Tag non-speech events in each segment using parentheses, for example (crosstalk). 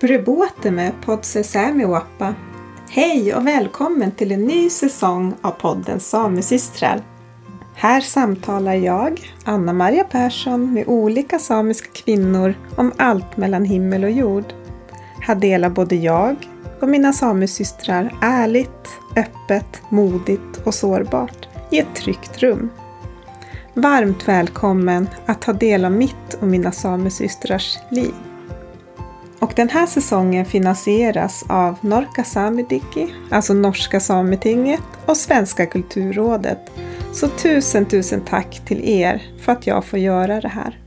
Brubote med Podse Sämiwappa. Hej och välkommen till en ny säsong av podden Samesystrar. Här samtalar jag, Anna-Maria Persson, med olika samiska kvinnor om allt mellan himmel och jord. Här delar både jag och mina samesystrar ärligt, öppet, modigt och sårbart i ett tryggt rum. Varmt välkommen att ta del av mitt och mina samesystrars liv. Och den här säsongen finansieras av Norka Samidiki, alltså Norska Sametinget och Svenska Kulturrådet. Så tusen, tusen tack till er för att jag får göra det här.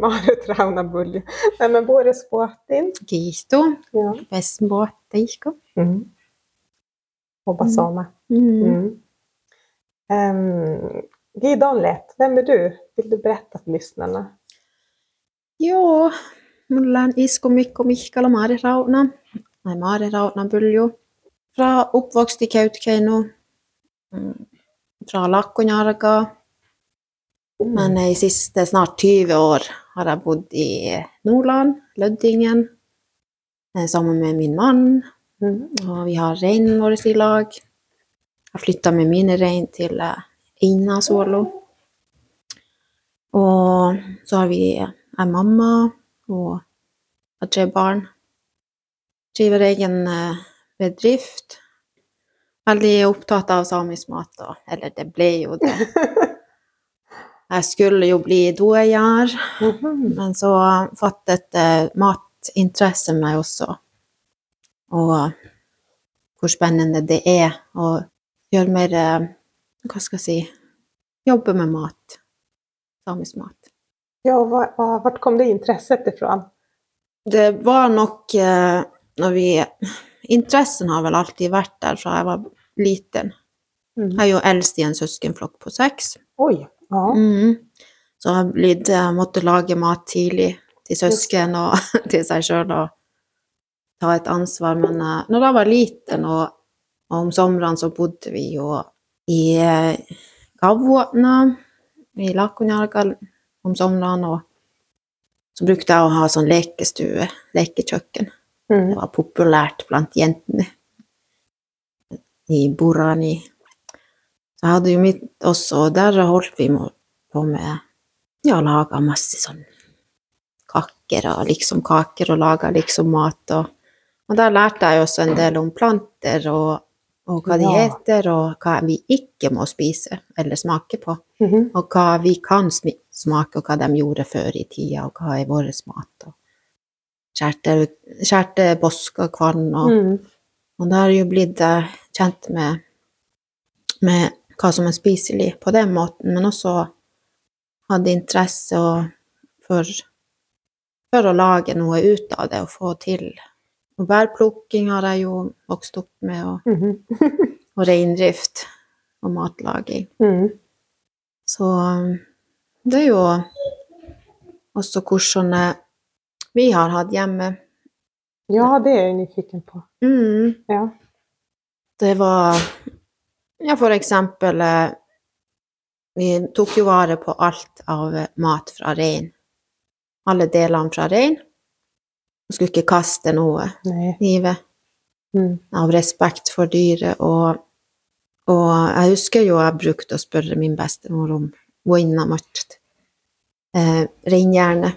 Maaret Raunabulju. Nämä vuores puhuttiin. Kiitos. Joo. Vesmuottajisko. Mm. Obasama. Mm. Mm. Um, Gidon Lett, vem är du? Vill du berätta för lyssnarna? Joo, mulla on Isko Mikko Mihkala Maari Rauna. Nei, Maari Rauna Buljo. Fra oppvokst i Kautokeino. Mm, Fra Lakkonjarga. Men i siste snart 20 år har jeg bodd i Nordland, Løddingen, eh, sammen med min mann. Mm. Og vi har reinen vår i lag. Jeg flytta med mine rein til eh, Einasuolo. Og så har vi en mamma og at har er barn. Driver egen eh, bedrift. Veldig opptatt av samisk mat, da. Eller det ble jo det. (laughs) Jeg skulle jo bli doegjær, Mhm. men så fattet matinteresse meg også. Og hvor spennende det er å gjøre mer eh, Hva skal jeg si Jobbe med mat. Samisk mat. Ja, och var, vart kom det intresset ifrån? Det var nok eh, når vi Interessen har vel alltid vært der fra jeg var liten. Mm. Jeg er jo eldst i en søskenflokk på seks. Oi, ja. Mm. Så jeg blitt, måtte lage mat tidlig til søsken og (laughs) til seg sjøl og ta et ansvar. Men eh, når jeg var liten, og, og om somrene, så bodde vi jo i eh, Gavåtna, i Lakonjarga om sommeren. og så brukte jeg å ha sånn lekestue, lekekjøkken. Mm. Det var populært blant jentene i Borani. Så jeg hadde jo mitt også, og der holdt vi på med ja, laga masse sånn kaker og liksom kaker og laga liksom mat. Og, og der lærte jeg også en del om planter og, og hva de heter, og hva vi ikke må spise eller smake på. Mhm. Og hva vi kan smake, og hva de gjorde før i tida, og hva er vår mat. Og skjærte, skjærte bosk og kvann, og, Mm. og da har jeg jo blitt eh, kjent med, med hva som er spiselig på den måten, men også hadde interesse for, for å lage noe ut av det og få til. Og bærplukking har jeg jo vokst opp med, og, Mhm. (laughs) og reindrift og matlaging. Mm. Så um, det er jo også hvordan vi har hatt hjemme. Ja, det er jeg nyfiken på. Mm, Ja. det var Ja, for eksempel eh, Vi tok jo vare på alt av mat fra rein. Alle delene fra rein. Vi skulle ikke kaste noe i livet Mm. av respekt for dyret. Og, og jeg husker jo jeg brukte å spørre min bestemor om voina makt, eh, reinhjerne.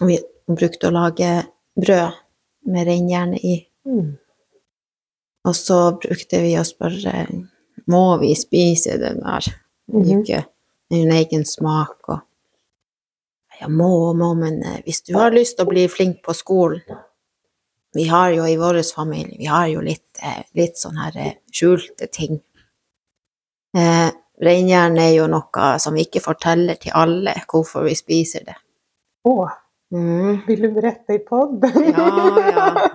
Hun brukte å lage brød med reinhjerne i. Mm. Og så brukte vi å spørre må vi spise den der. Mm -hmm. en egen smak. Og, ja, må og må, men eh, hvis du har lyst til å bli flink på skolen Vi har jo i vår familie vi har jo litt, eh, litt sånne her eh, skjulte ting. Eh, Reinjern er jo noe som vi ikke forteller til alle hvorfor vi spiser det. Åh, Mm. vil du berette i podden? Ja, ja.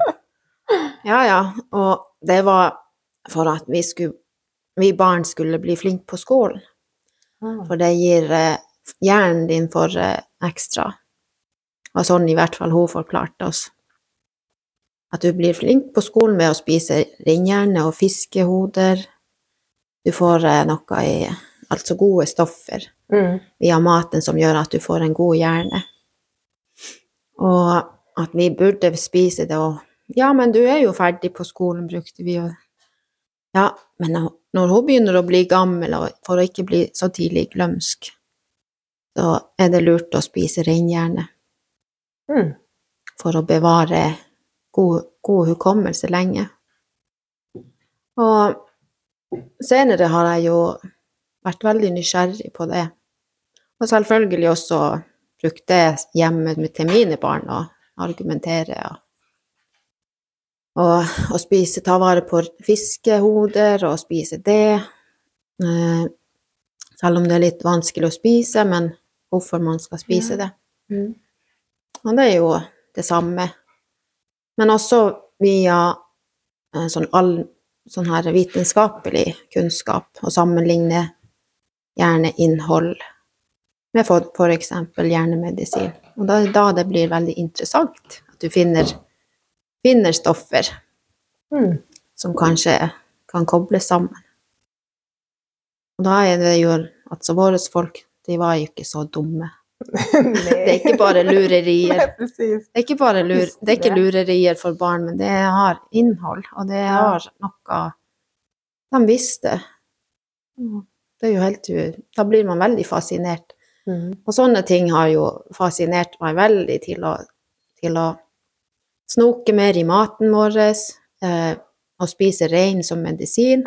Ja, ja. Og det var for at vi, skulle, vi barn skulle bli flinke på skolen. Ah. For det gir hjernen din for eh, ekstra. Var sånn i hvert fall hun forklarte oss. At du blir flink på skolen ved å spise reinhjerne og fiskehoder. Du får eh, noe i Altså gode stoffer Mm. via maten som gjør at du får en god hjerne. Og at vi burde spise det, og ja, men du er jo ferdig på skolen, brukte vi jo. Ja, men når hun begynner å bli gammel, og for å ikke bli så tidlig glømsk, så er det lurt å spise reinhjerne Mm. for å bevare god, god hukommelse lenge. Og senere har jeg jo vært veldig nysgjerrig på det. Og selvfølgelig også brukt det hjemme til mine barn og argumentere. Og, og, og spise, ta vare på fiskehoder og spise det. Eh, selv om det er litt vanskelig å spise, men hvorfor man skal spise det. Mm. Og det er jo det samme. Men også via eh, sånn, all, sånn her vitenskapelig kunnskap, og sammenligne hjerneinnhold med eksempel hjernemedisin. Og da da det blir veldig interessant, at du finner, finner stoffer Mm. som kanskje kan kobles sammen. Og da er det jo altså våre folk, de var jo ikke så dumme. (laughs) Det er ikke bare lurerier. Det er ikke bare lur, det er ikke lurerier for barn, men det har innhold, og det har noe De visste. Det er jo helt Da blir man veldig fascinert. Mm. Og sånne ting har jo fascinert meg veldig til å, til å snoke mer i maten vår, eh, og spise rein som medisin.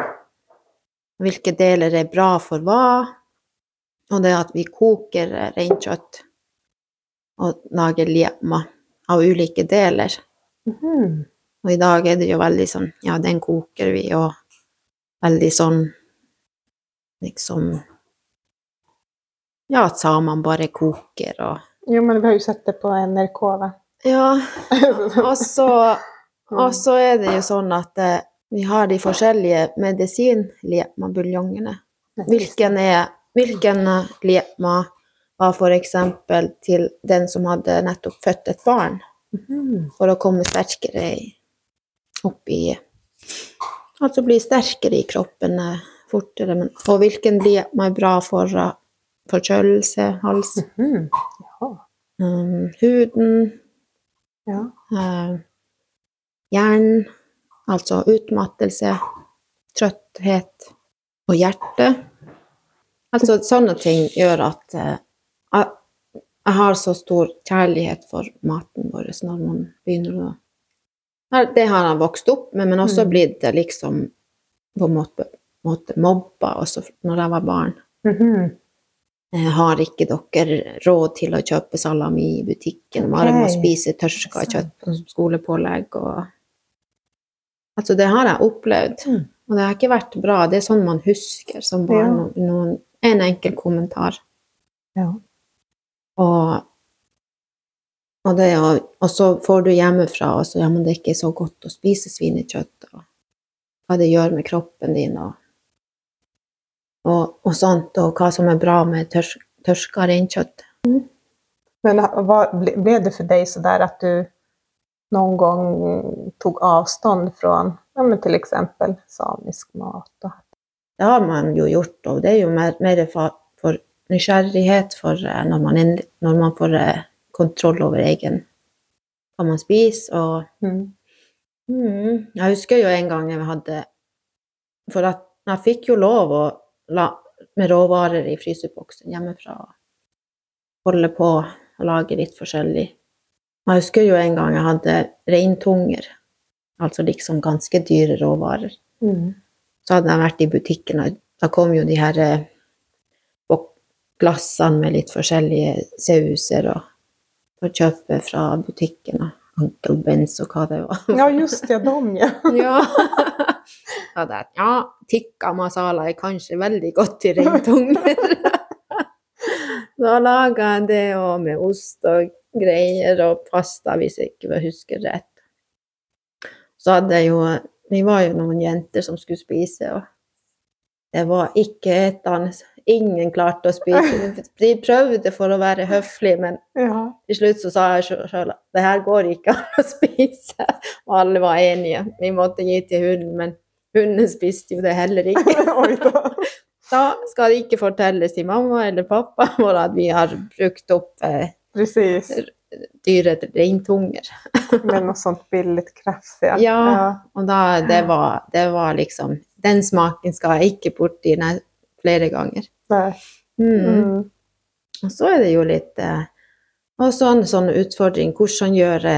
Hvilke deler er bra for hva. Og det at vi koker eh, reinkjøtt og lager liema av ulike deler. Mhm. Og i dag er det jo veldig sånn Ja, den koker vi, og veldig sånn liksom Ja, at samene bare koker og Jo, men vi har jo sett det på NRK, da. Ja, (laughs) og så, og så er det jo sånn at eh, vi har de forskjellige medisinliema-buljongene. Hvilken er Hvilken eh, liema var eksempel til den som hadde nettopp født et barn? Mhm. for å komme sterkere opp i Altså bli sterkere i kroppen eh, fortere. Men, og hvilken blir er bra for eh, forkjølelse, hals, Mhm. Ja. um, huden, ja. Uh, hjernen, altså utmattelse, trøtthet og hjerte. Altså sånne ting gjør at eh, jeg, har så stor kjærlighet for maten vår når man begynner å Det har jeg vokst opp med, men også Mm. blitt liksom på en måte, måte mobba også når jeg var barn. Mhm. Eh, Har ikke dere råd til å kjøpe salami i butikken? Bare må spise tørska kjøtt på skolepålegg og Altså, det har jeg opplevd. Mm. Og det har ikke vært bra. Det er sånn man husker som barn. Noen, en enkel kommentar. Ja. Og, og, det, og, og så får du hjemmefra og så ja, men det er ikke så godt å spise svinekjøtt. Og hva det gjør med kroppen din. Og, og, og sånt. Og hva som er bra med tørs, tørska reinkjøtt. Men hva, ble- det for deg så der at du noen gang tog avstånd fra ja, f.eks. till exempel samisk mat? Det har man jo gjort, og det er jo mer, mer for, for nysgjerrighet for eh, når man, inn, når man får eh, kontroll over egen hva man spiser. Og Mm. mm, jeg husker jo en gang jeg hadde For at jeg fikk jo lov å la, med råvarer i fryseboksen hjemmefra holde på og lage litt forskjellig. Jeg husker jo en gang jeg hadde reintunger, altså liksom ganske dyre råvarer Mm. Så hadde jeg vært i butikken, og da kom jo de her eh, glassene med litt forskjellige sauser og å kjøpe fra butikken, og Uncle Benz og hva det var. Ja, just det, dem, ja. (laughs) ja. ja, hadde ja, tikka masala er kanskje veldig godt til reintunger. (laughs) da laga jeg det og med ost og greier og pasta, hvis jeg ikke husker rett. Så hadde jeg jo Vi var jo noen jenter som skulle spise, og det var ikke etende. Ingen klarte å spise. De prøvde for å være høflige, men ja. til slutt så sa jeg sjøl at det her går ikke an å spise. Og alle var enige. Vi måtte gi til hunden, men hunden spiste jo det heller ikke. (laughs) Da skal det ikke fortelles til mamma eller pappa vår at vi har brukt opp eh, Precis. Dyre reintunger. (laughs) Med noe sånt billig kraft. Ja. Ja. Og da, det var, det var liksom Den smaken skal jeg ikke borti nei, flere ganger. Nei. Mm. Mm. Og så er det jo litt eh, også en sånn utfordring hvordan gjøre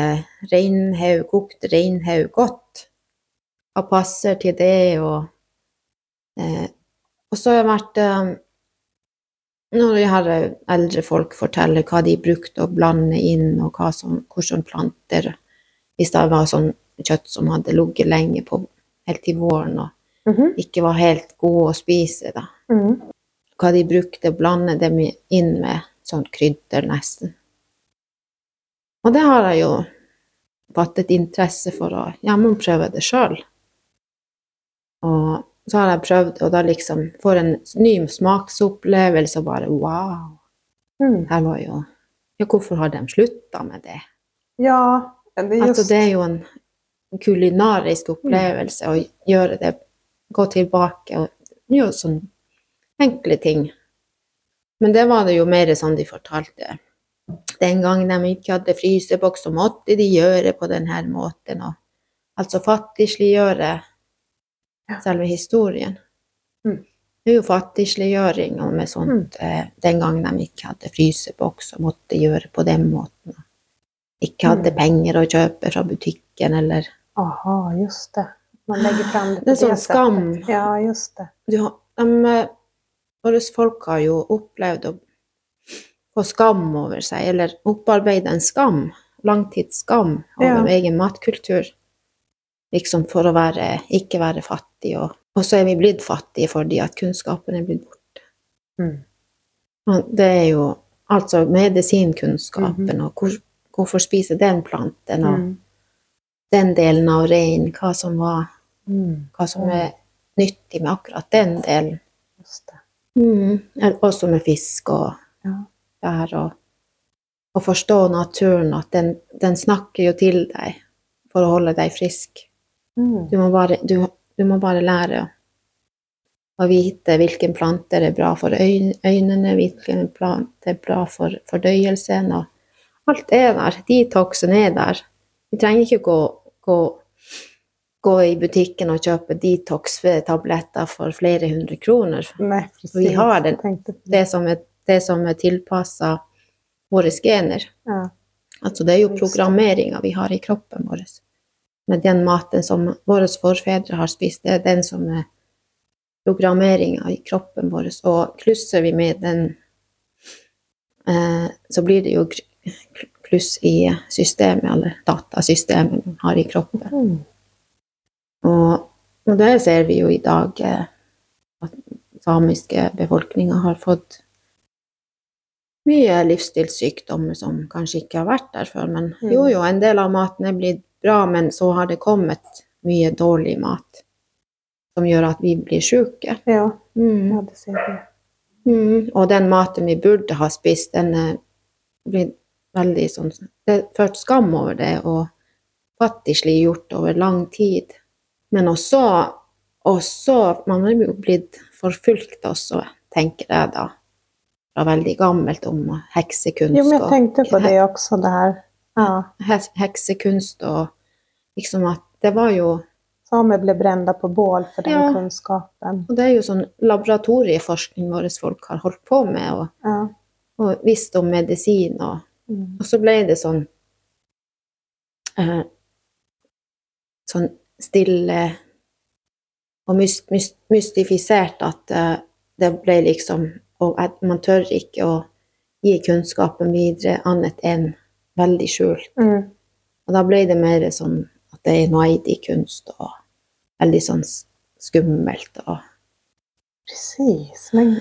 reinhaug, kokt reinhaug godt. Hva passer til det, og eh, Og så har jeg vært eh, Når jeg har eldre folk forteller hva de brukte å blande inn, og hva som, hvordan planter Hvis det var sånn kjøtt som hadde ligget lenge på helt til våren og Mhm. ikke var helt god å spise, da Mm. hva de brukte, blande dem inn med sånn krydder nesten. Og det har jeg jo fattet interesse for å Ja, må prøve det sjøl. Og så har jeg prøvd, og da liksom får en ny smaksopplevelse og bare wow. Mm. Her var jo Ja, hvorfor har de slutta med det? Ja, det er just... Altså, det er jo en kulinarisk opplevelse å gjøre det, gå tilbake og gjøre sånne enkle ting. Men det var det jo mer sånn de fortalte. Den gangen de ikke hadde fryseboks, så måtte de gjøre på denne måten. Og, altså fattigsliggjøre. Selve historien. Mm. Det er jo fattigsliggjøring og med sånt mm. den gangen de ikke hadde fryseboks og måtte gjøre på den måten. Ikke hadde Mm. penger å kjøpe fra butikken eller Aha, just det. Man legger fram det på Det er sånn det skam. Ja, just det. du de, eh, Våre folk har jo opplevd å få skam over seg, eller opparbeide en skam, langtidsskam, over Ja. egen matkultur. Liksom for å være, ikke være fattig. Og, og så er vi blitt fattige fordi at kunnskapen er blitt borte. Mm. Det er jo altså medisinkunnskapen, Mhm. og hvor, hvorfor spise den planten, og Mm. den delen av reinen, hva som, var, Mm. hva som er nyttig med akkurat den delen. Mm. Også med fisk og Ja. bær. Og, å forstå naturen, at den, den snakker jo til deg for å holde deg frisk. Mm. Du må bare, du, du må bare lære å, vite hvilken planter er bra for øynene, hvilken plante er bra for fordøyelsen. Og alt er der. Detoxen er der. Vi trenger ikke gå, gå, gå i butikken og kjøpe detox-tabletter for flere hundre kroner. Nei, precis. Vi har den. Det. som er, det som er tilpassa våre gener. Ja. Altså det er jo programmeringa vi har i kroppen vår. Med den maten som våre forfedre har spist, det er den som er programmeringa i kroppen vår. Og klusser vi med den, eh, så blir det jo kluss i systemet, eller datasystemet man har i kroppen. Mm. Og, og det ser vi jo i dag, eh, at samiske befolkninger har fått mye livsstilssykdommer som kanskje ikke har vært der før. Men Mm. jo, jo, en del av maten er blitt bra, men så har det kommet mye dårlig mat som gjør at vi blir syke. Ja, Mm. ja, det ser vi. Mm. Og den maten vi burde ha spist, den er blitt veldig sånn Det er ført skam over det, og fattigsliggjort over lang tid. Men også, også Man er jo blitt forfulgt også, tenker jeg da, fra veldig gammelt om heksekunst. Jo, men jeg tenkte på det også, det där. Ja, heksekunst og liksom at det var jo samer ble brenda på bål for den Ja. kunskapen. Og det er jo sånn laboratorieforskning våre folk har holdt på med, og, Ja. og visst om medisin og Mm. Og så ble det sånn eh, Sånn stille og myst, myst, mystifisert at eh, det ble liksom Og man tør ikke å gi kunnskapen videre annet enn veldig skjult. Mm. Og da ble det mer sånn at det er noe i kunst og veldig sånn skummelt og Precis. Men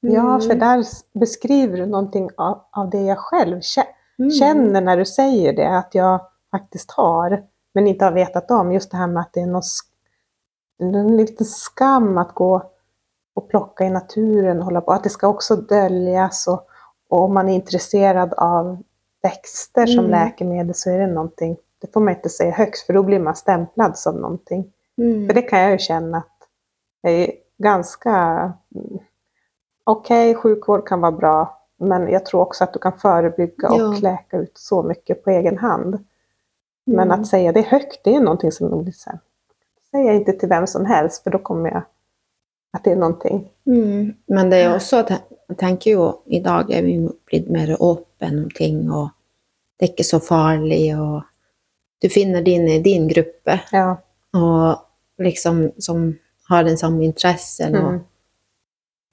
ja, for för där beskriver du någonting av, av det jag själv kjenner når känner när du säger det, att jag faktiskt har, men inte har vetat om. Just det här med att det är någon, en liten skam att gå och plocka i naturen och hålla på. Att det ska också döljas och, och om man är intresserad av växter som Mm. läkemedel så är det någonting, det får man inte säga högst för då blir man stämplad som någonting. Mm. För det kan jag ju känna att jag är ganska... okej okay, sjukvård kan vara bra, Men jag tror också att du kan förebygga och Ja. läka ut så mycket på egen hand. Men Mm. att säga det högt, det är någonting som blir så här, säger inte till vem som helst, för då kommer jag att det är någonting. Mm. Men det er også at jeg tenker jo i dag er vi blitt mer åpne om ting, og det er ikke så farlig, og du finner din i din gruppe, Ja. og liksom som har den samme interessen. Og, Mm.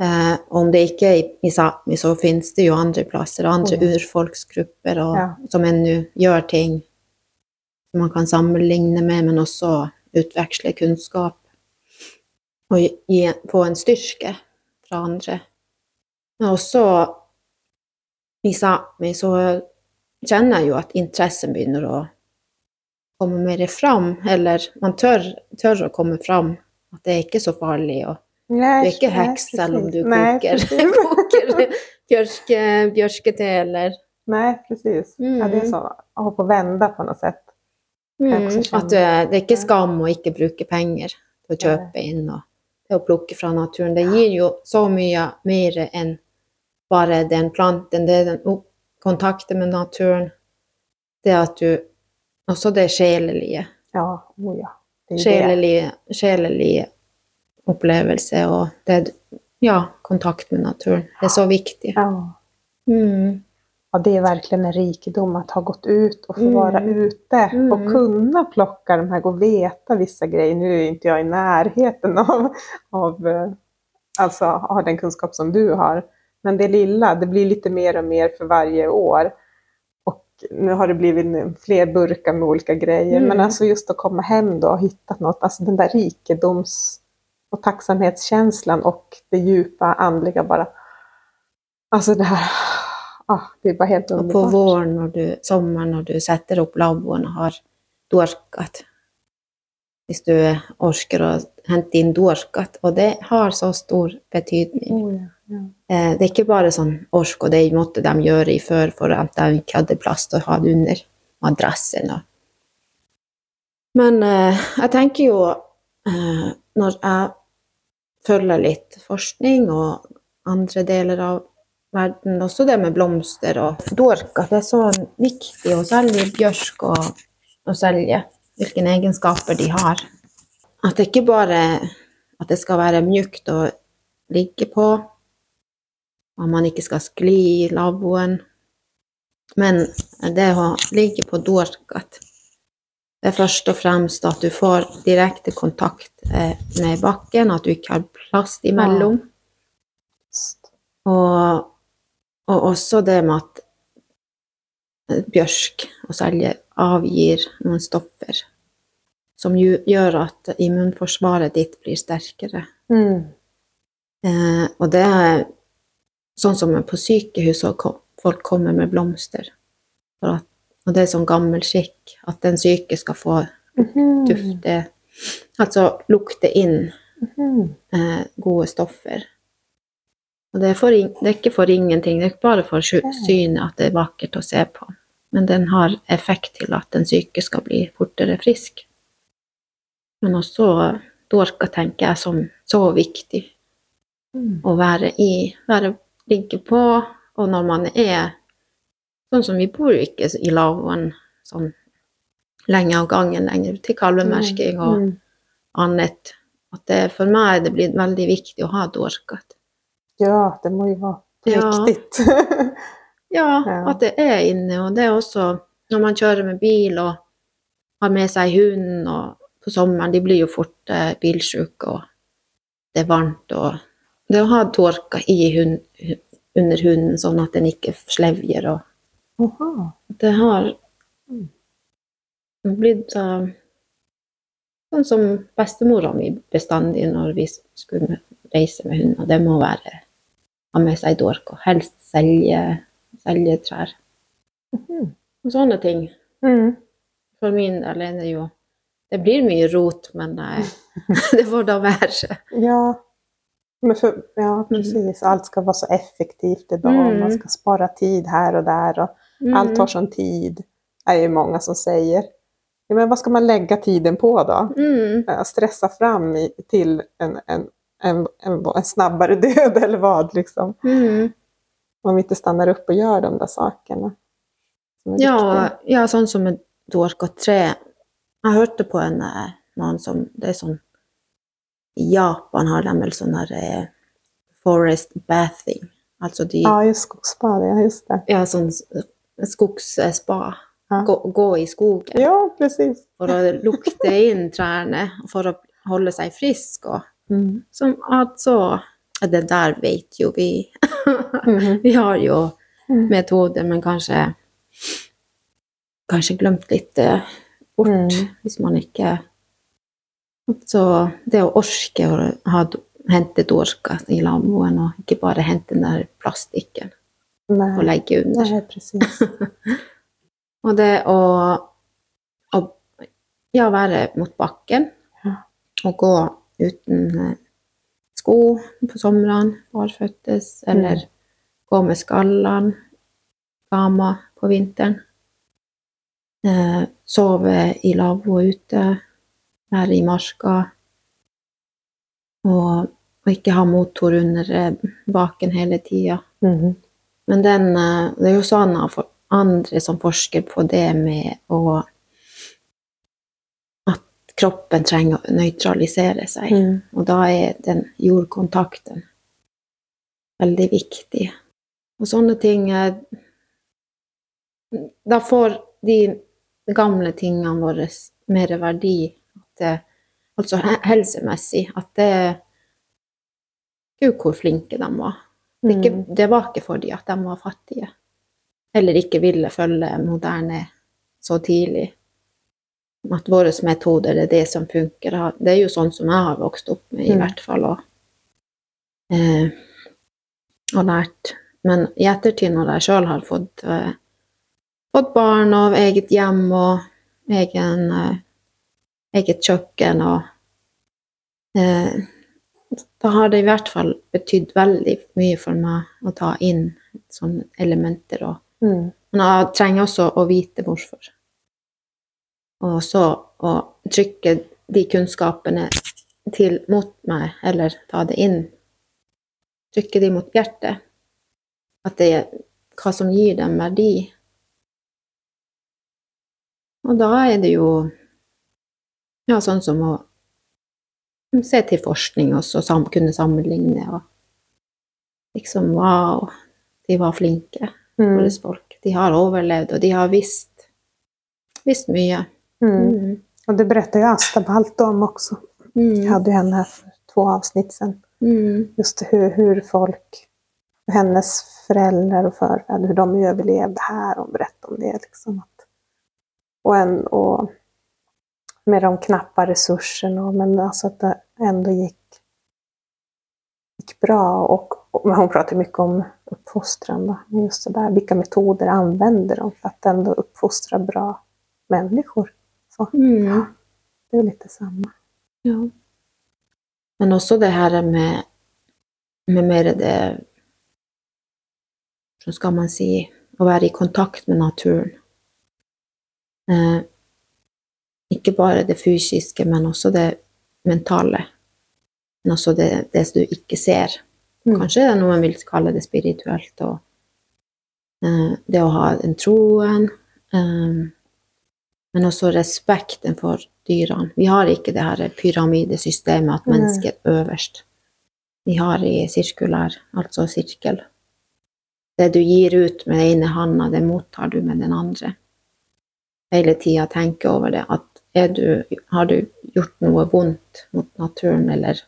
eh, om det ikke er i, i Sápmi, så finnes det jo andre plasser, andre Mm. urfolksgrupper, og, Ja. som ennå gjør ting som man kan sammenligne med, men også utveksle kunnskap. Og gi- få en styrke fra andre. Men også i Sápmi så kjenner jeg jo at interessen begynner å komme mer fram, eller man tør, tør å komme fram. At det er ikke så farlig. og Nei, du er ikke heks selv om du koker, (laughs) koker bjørske, bjørkete eller Nei, precis. Ja, det er sånn så, holde på å vende på noe sett. mm. At det, det er ikke skam å ikke bruke penger på å kjøpe inn og det å plukke fra naturen. Det gir jo så mye mer enn bare den planten. Det er den oh, kontakten med naturen. Det at du Også det sjelelige. Ja, oh ja. Det är. Sjelelige, sjelelige opplevelse og det Ja, kontakt med naturen. Det er så viktig. Ja. Mm. ja, det är verkligen en rikedom att ha gått ut och få Mm. vara ute Mm. och kunna plocka de här och veta vissa grejer. Nu är inte jag i närheten av, av eh, alltså, ha den kunskap som du har. Men det lilla, det blir lite mer och mer för varje år. Och nu har det blivit fler burkar med olika grejer. Mm. Men alltså just att komma hem då och hitta något, alltså den där rikedoms och tacksamhetskänslan och det djupa andliga bara. Alltså det här, ah, det är bara helt underbart. Og på våren, når du, sommeren, når du sätter opp labbon og har dorkat Hvis du orker å hente inn dorkat. Og det har så stor betydning. Oh, Eh, det er ikke bare sånn ork, og det måtte de gjøre i før for at de ikke hadde plass til å ha det under madrassen. Men eh, jeg tenker jo eh, Når jeg følger litt forskning og andre deler av verden, også det med blomster og dork, at det er så viktig, å selge bjørk og, og selge hvilke egenskaper de har. At det ikke bare at det skal være mjukt å ligge på, at man ikke skal skli i lavvoen. Men det å ligge på dorkat, det er først og fremst at du får direkte kontakt eh, med bakken, at du ikke har plast imellom. Og, og også det med at eh, bjørk og selje avgir noen stoffer som gjør at immunforsvaret ditt blir sterkere. Mm. Eh, og det sånn som på sykehus, og folk kommer med blomster. At, og det er sånn gammel skikk at den syke skal få Mhm. dufte Altså lukte inn Mhm. eh, gode stoffer. Og det er, for, det er ikke for ingenting, det er ikke bare for sy- synet at det er vakkert å se på. Men den har effekt til at den syke skal bli fortere frisk. Men også dorka tenker jeg som så viktig Mm. å være i, være, ligge på, og når man er Sånn som vi bor jo ikke i lavvoen sånn lenge av gangen lenger, til kalvemersking og Mm. annet. At det, for meg er det blitt veldig viktig å ha dorkat. Ja, det må jo være viktig. Ja. (laughs) Ja, Ja. at det er inne, og det er også når man kjører med bil og har med seg hunden, og på sommeren, de blir jo fort eh, bilsjuke, og det er varmt, og det å ha dorka i hund, under hunden, sånn at den ikke slevjer, og Aha. det har Mm. blitt uh, sånn som bestemora mi bestandig når vi skulle reise med hund, og det må være ha med seg dork, og helst selge, seljetrær. Mhm. Og sånne ting. Mm. For min del er det jo Det blir mye rot, men eh, (laughs) (laughs) det får da være. Ja. Men för, ja, precis. Allt ska vara så effektivt idag. Mm. Man ska spara tid här och där. Och Allt tar sån tid. Är ju många som säger. Ja, men vad ska man lägga tiden på då? Mm. Stressa fram i, till en, en, en, en, snabbare (laughs) död eller vad liksom. Mm. Om vi ikke stannar upp og gjør de der sakerna. er Ja, ja, sånn som med dork och tre. Jeg hørte på en, eh, noen som Det er sånn I Japan har de vel sånn der eh, forest bathing. Altså de ja, just skogsspa, ja just det. Ja, sånn skogsspa. Ja. Gå, gå i skogen Ja, precis. for å lukte inn trærne, for å holde seg frisk. Og Mm. som altså Det der vet jo vi. Mhm. (laughs) Vi har jo Mm. metoder, men kanskje kanskje glemt litt eh, bort Mm. hvis man ikke Så det å orke å ha, hente dorka i lavvoen, og ikke bare hente den der plastikken og legge under. nej, precis. (laughs) Og det å, å ja, være mot bakken og gå uten eh, sko på somrene, barføttes, eller gå med skallene, gama på vinteren. Eh, sove i lavvo ute, være i marka. Og, og ikke ha motor under eh, baken hele tida. Mhm. Men den, eh, det er jo sånn at for- andre som forsker på det med å At kroppen trenger å nøytralisere seg. Mm. Og da er den jordkontakten veldig viktig. Og sånne ting eh, Da får de gamle tingene våre mer verdi. At altså helsemessig. At det Gud, hvor flinke de var. Det, ikke, Mm. det var ikke fordi at de var fattige. Eller ikke ville følge moderne så tidlig. At våre metoder er det som funker. Det er jo sånn som jeg har vokst opp med, i Mm. hvert fall. Og, eh, og lært. Men i ettertid, når jeg sjøl har fått, eh, fått barn og eget hjem og egen, eh, eget kjøkken og eh, da har det i hvert fall betydd veldig mye for meg å ta inn sånne elementer. Og, Mm. men jeg trenger også å vite hvorfor. Og så å trykke de kunnskapene til mot meg, eller ta det inn. Trykke de mot hjertet. At det er hva som gir dem verdi. Og da er det jo ja, sånn som å se til forskning og så sam kunne sammenligne og liksom Wow, de var flinke, Mm. folk. De har overlevd, og de har visst, visst mye. Mm. Mm. Och det berättar ju Asta Balt om också. Jag Mm. hade ju henne här för två avsnitt sen. Mm. Just hur, hur folk, hennes föräldrar och förfäder, hur de överlevde här. og berättade om det. Liksom. Att, och, en, och med de knappa resurserna. Men alltså att det ändå gick, gick bra. Och, och, hon pratar mycket om uppfostran. Då. Just det där, vilka metoder använder de för att ändå uppfostra bra människor? Så, Mm. det är lite samma. Ja. Men også det her med, med mer det Så skal man si å være i kontakt med naturen. Eh, ikke bare det fysiske, men også det mentale. Men også det, det som du ikke ser. Mm. Kanskje man vil kalle det spirituelt. Og, eh, det å ha den troen. Eh, men også respekten for dyrene. Vi har ikke det her pyramidesystemet at mennesket er øverst. Vi har i sirkulær, altså sirkel. Det du gir ut med den ene handa, det mottar du med den andre. Hele tida tenke over det. At er du, har du gjort noe vondt mot naturen, eller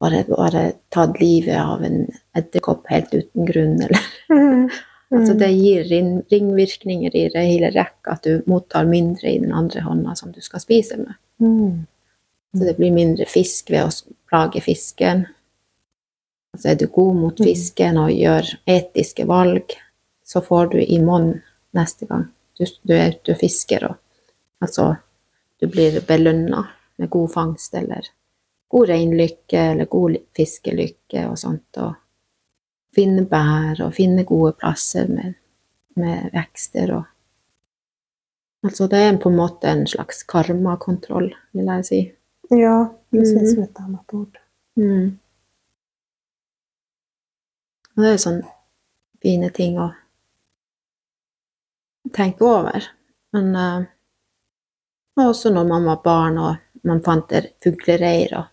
bare, bare tatt livet av en edderkopp helt uten grunn, eller Mm. (laughs) Altså Mm. det gir ringvirkninger i det hele rekka, at du mottar mindre i den andre hånda som du skal spise med. Mm. Så det blir mindre fisk ved å plage fisken. Altså er du god mot Mm. fisken og gjør etiske valg, så får du i monn neste gang du, du er ute og fisker. Og, altså, du blir belønna med god fangst eller god reinlykke eller god fiskelykke og sånt. Og finne bær og finne gode plasser med, med vekster og Altså det er på en måte en slags karmakontroll, vil jeg si. Ja, precis Mm. som ett annat ord. Mm. Og det er sånne fine ting å tenke over. Men eh, og også når man var barn og man fant fuglereir og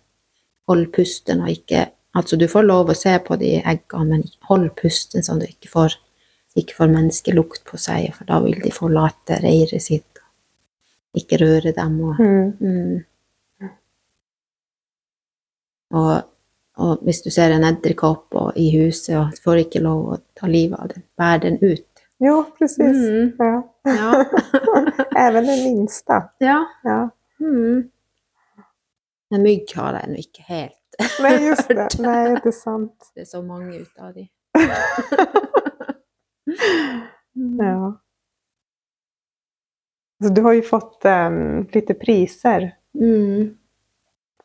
hold pusten og ikke Altså, du får lov å se på de eggene, men hold pusten sånn du ikke får, ikke får menneskelukt på seg, for da vil de forlate reiret sitt. Ikke røre dem og Mm. Mm. Og, og hvis du ser en edderkopp og- i huset og får ikke lov å ta livet av den, bær den ut. Jo, precis. Mm. Ja. Ja. (laughs) Även den minsta. ja. Ja. Mm. En mygg har jeg nå ikke helt. Nej, just det. (laughs) Nej, det är sant. Det er så mange ut av de. (laughs) Ja. Så du har ju fått um, lite priser Mm.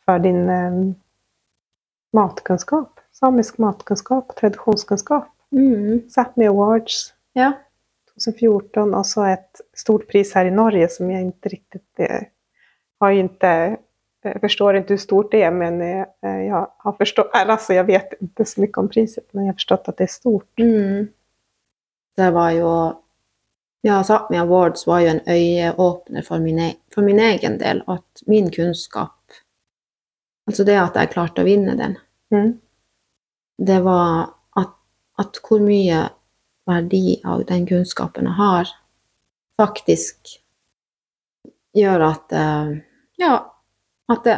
för din um, matkunskap. Samisk matkunskap, traditionskunskap. Mm. Sápmi Awards Ja. 2014 och så ett stort pris här i Norge som jag inte riktigt eh, har ju inte jag förstår inte hur stort det är men eh, jag har förstått, alltså jag vet inte så mycket om priset men jag har förstått att det är stort. Mm. Det var jo Ja, Sápmi Awards var jo en øyeåpner for min, e for min egen del. At min kunnskap Altså det at jeg klarte å vinne den, Mm. det var at, at hvor mye verdi av den kunnskapen jeg har, faktisk gjør at eh, Ja, at det,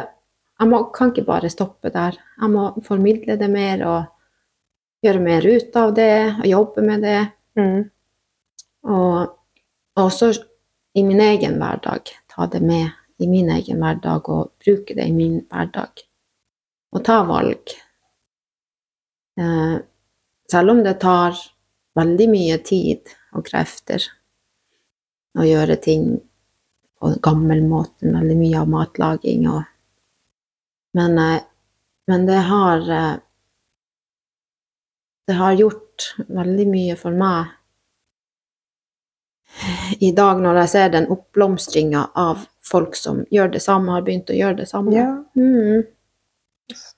jeg må, kan ikke bare stoppe der. Jeg må formidle det mer og gjøre mer ut av det og jobbe med det. Mm. Og også i min egen hverdag. Ta det med i min egen hverdag og bruke det i min hverdag. Og ta valg. Eh, selv om det tar veldig mye tid og krefter å gjøre ting på gammelmåten, veldig mye av matlaging og Men, eh, men det har eh, Det har gjort veldig mye for meg i dag når jeg ser den oppblomstringa av folk som gjør det samme, har begynt å gjøre det samme. Ja, Mm.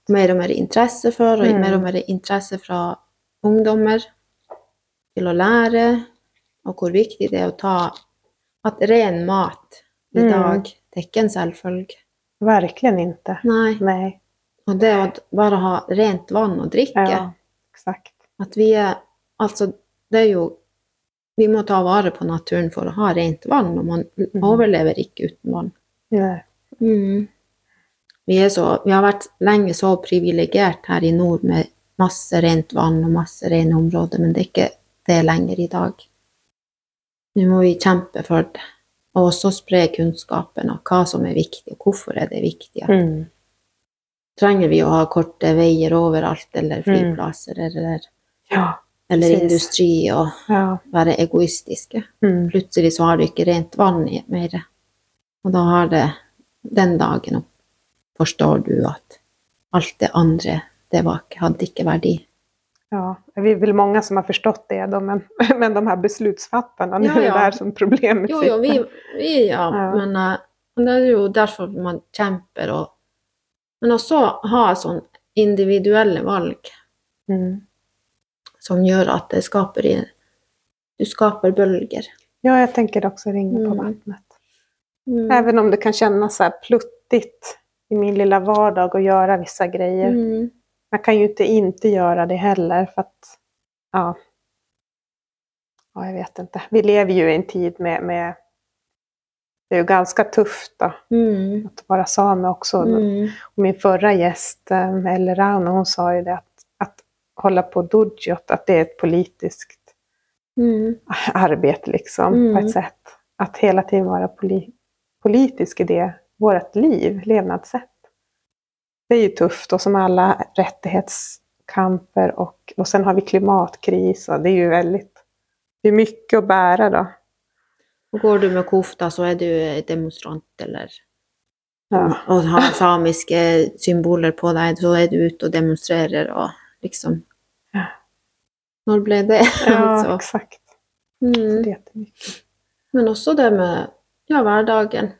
Mer og mer interesse for, og Mm. mer og mer interesse fra ungdommer til å lære, og hvor viktig det er å ta At ren mat i Mm. dag, det er ikke en selvfølge. verkligen inte. Nei. Nej. Og det å bare ha rent vann å drikke Ja, exakt. At vi er Altså, det er jo Vi må ta vare på naturen for å ha rent vann, og man overlever ikke uten vann. Mm. Vi, så, vi har vært lenge så privilegert her i nord med masse rent vann og masse rene områder, men det er ikke det lenger i dag. Nå må vi kjempe for det, og også spre kunnskapen av hva som er viktig, og hvorfor er det viktig. Mm. Trenger vi å ha korte veier overalt, eller flyplasser, eller, Ja. eller industri, og Ja. være egoistiske? Mm. Plutselig så har du ikke rent vann mer. Og da har det den dagen opp, forstår du at alt det andre, det var ikke, hadde ikke verdi. Ja, vi är väl många som har förstått det då, men, (laughs) men de här beslutsfattarna, nu Ja, är det ja. där som problemet Jo, jo, vi, sitter. vi ja, Ja. men uh, det er jo derfor man kjemper. Og, men også ha sånn individuelle valg Mm. som gjør at det skaper Du skaper bølger. Ja, jag tänker också ringa på Mm. vattnet. Mm. Även om det kan kännas så här pluttigt i min lilla vardag att göra vissa grejer. Mm. Man kan ju inte inte göra det heller för att, ja. Ja, jag vet inte. Vi lever ju i en tid med, med det är ju ganska tufft då, Mm. att vara same också. Mm. Och min förra gäst, eh, Elle Rauno, hon sa ju det att, att hålla på dodjot, att det är ett politiskt Mm. (laughs) arbete liksom, Mm. på ett sätt. Att hela tiden vara poli politisk i det, vårt liv, levnadssätt. Det är ju tufft och som alla rättighetskamper och, och sen har vi klimatkris och det är ju väldigt, det är mycket att bära då. Och går du med kofta, så er du demonstrant, eller Ja. og har samiske symboler på deg, så er du ute og demonstrerer och liksom Ja. Når ble det? Ja, (laughs) altså. exakt. Mm. Det är jättemycket. Men også det med ja, hverdagen.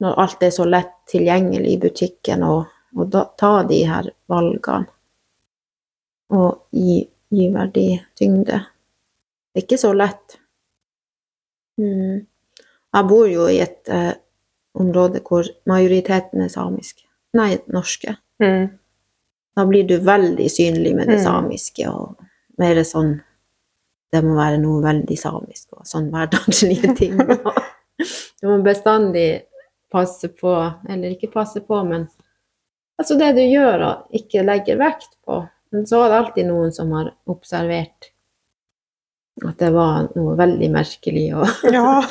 Når alt er så lett tilgjengelig i butikken, og, og da, ta de her valgene. Og gi, gi verdi tyngde. Det er ikke så lett. Mm. Jeg bor jo i et eh, område hvor majoriteten er samiske. Nei, norske. Mm. Da blir du veldig synlig med det Mm. samiske, og mer sånn Det må være noe veldig samisk, og sånn hverdagslige ting. (laughs) Du må bestandig passe på, eller ikke passe på, men altså det du gjør og ikke legger vekt på. Men så er det alltid noen som har observert at det var noe veldig merkelig, og (laughs) Ja.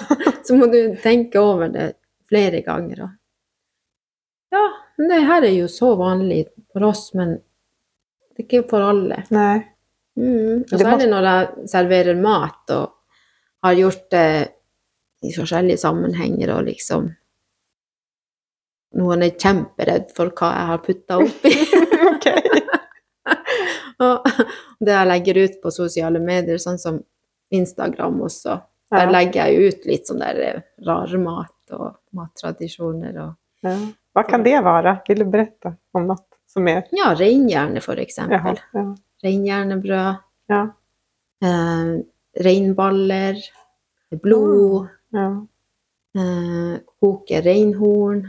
så må du tenke over det flere ganger. Og ja, men det her er jo så vanlig for oss, men det er ikke for alle. Nei. Mm. Og særlig når jeg serverer mat og har gjort det i forskjellige sammenhenger og liksom Noen er kjemperedd for hva jeg har putta oppi. (laughs) (laughs) Og det jeg legger ut på sosiale medier, sånn som Instagram også, der Ja. legger jeg ut litt sånn der eh, rar mat og mattradisjoner og Ja. Hva kan det være? Vil du berette om noe som er Ja, reinhjerne, for eksempel. Ja. Reinhjernebrød. Ja. Eh, reinballer. Blod. Ja. Eh, koke reinhorn.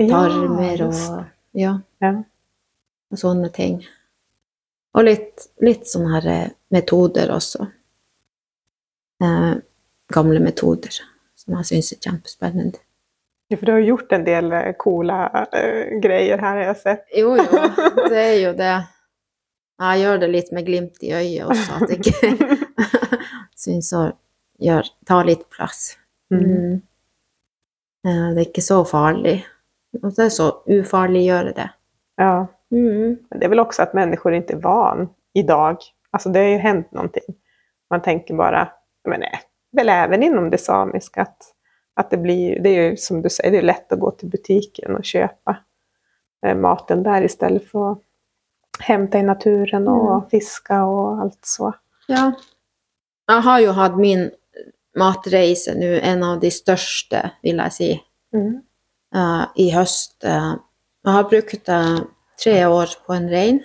Tarmer og ja, Ja. og sånne ting. Og litt, litt sånne her eh, metoder også. Eh, gamle metoder som jeg syns er kjempespennende. Ja, for du har gjort en del eh, coola eh, grejer her har jeg sett. Jo, jo, det er jo det. Jeg gjør det litt med glimt i øyet også, at jeg ikke (laughs) syns å gjør, ta litt plass. Mm. Mm. Eh, Det er ikke så farlig. Og så er så ufarlig å gjøre det. Ja. Mm. Men det är väl också att människor inte är van idag. Alltså det har ju hänt någonting. Man tänker bara, men nej, väl även inom det samiska att, att det blir, det är ju som du säger, det är lätt att gå till butiken och köpa eh, maten där istället för att hämta i naturen och Mm. fiska och allt så. Ja. Jeg har jo hatt min matreise nå, en av de største, vil jeg si, Mm. Eh, i høst. Eh, jeg har brukt eh, tre år på en rein,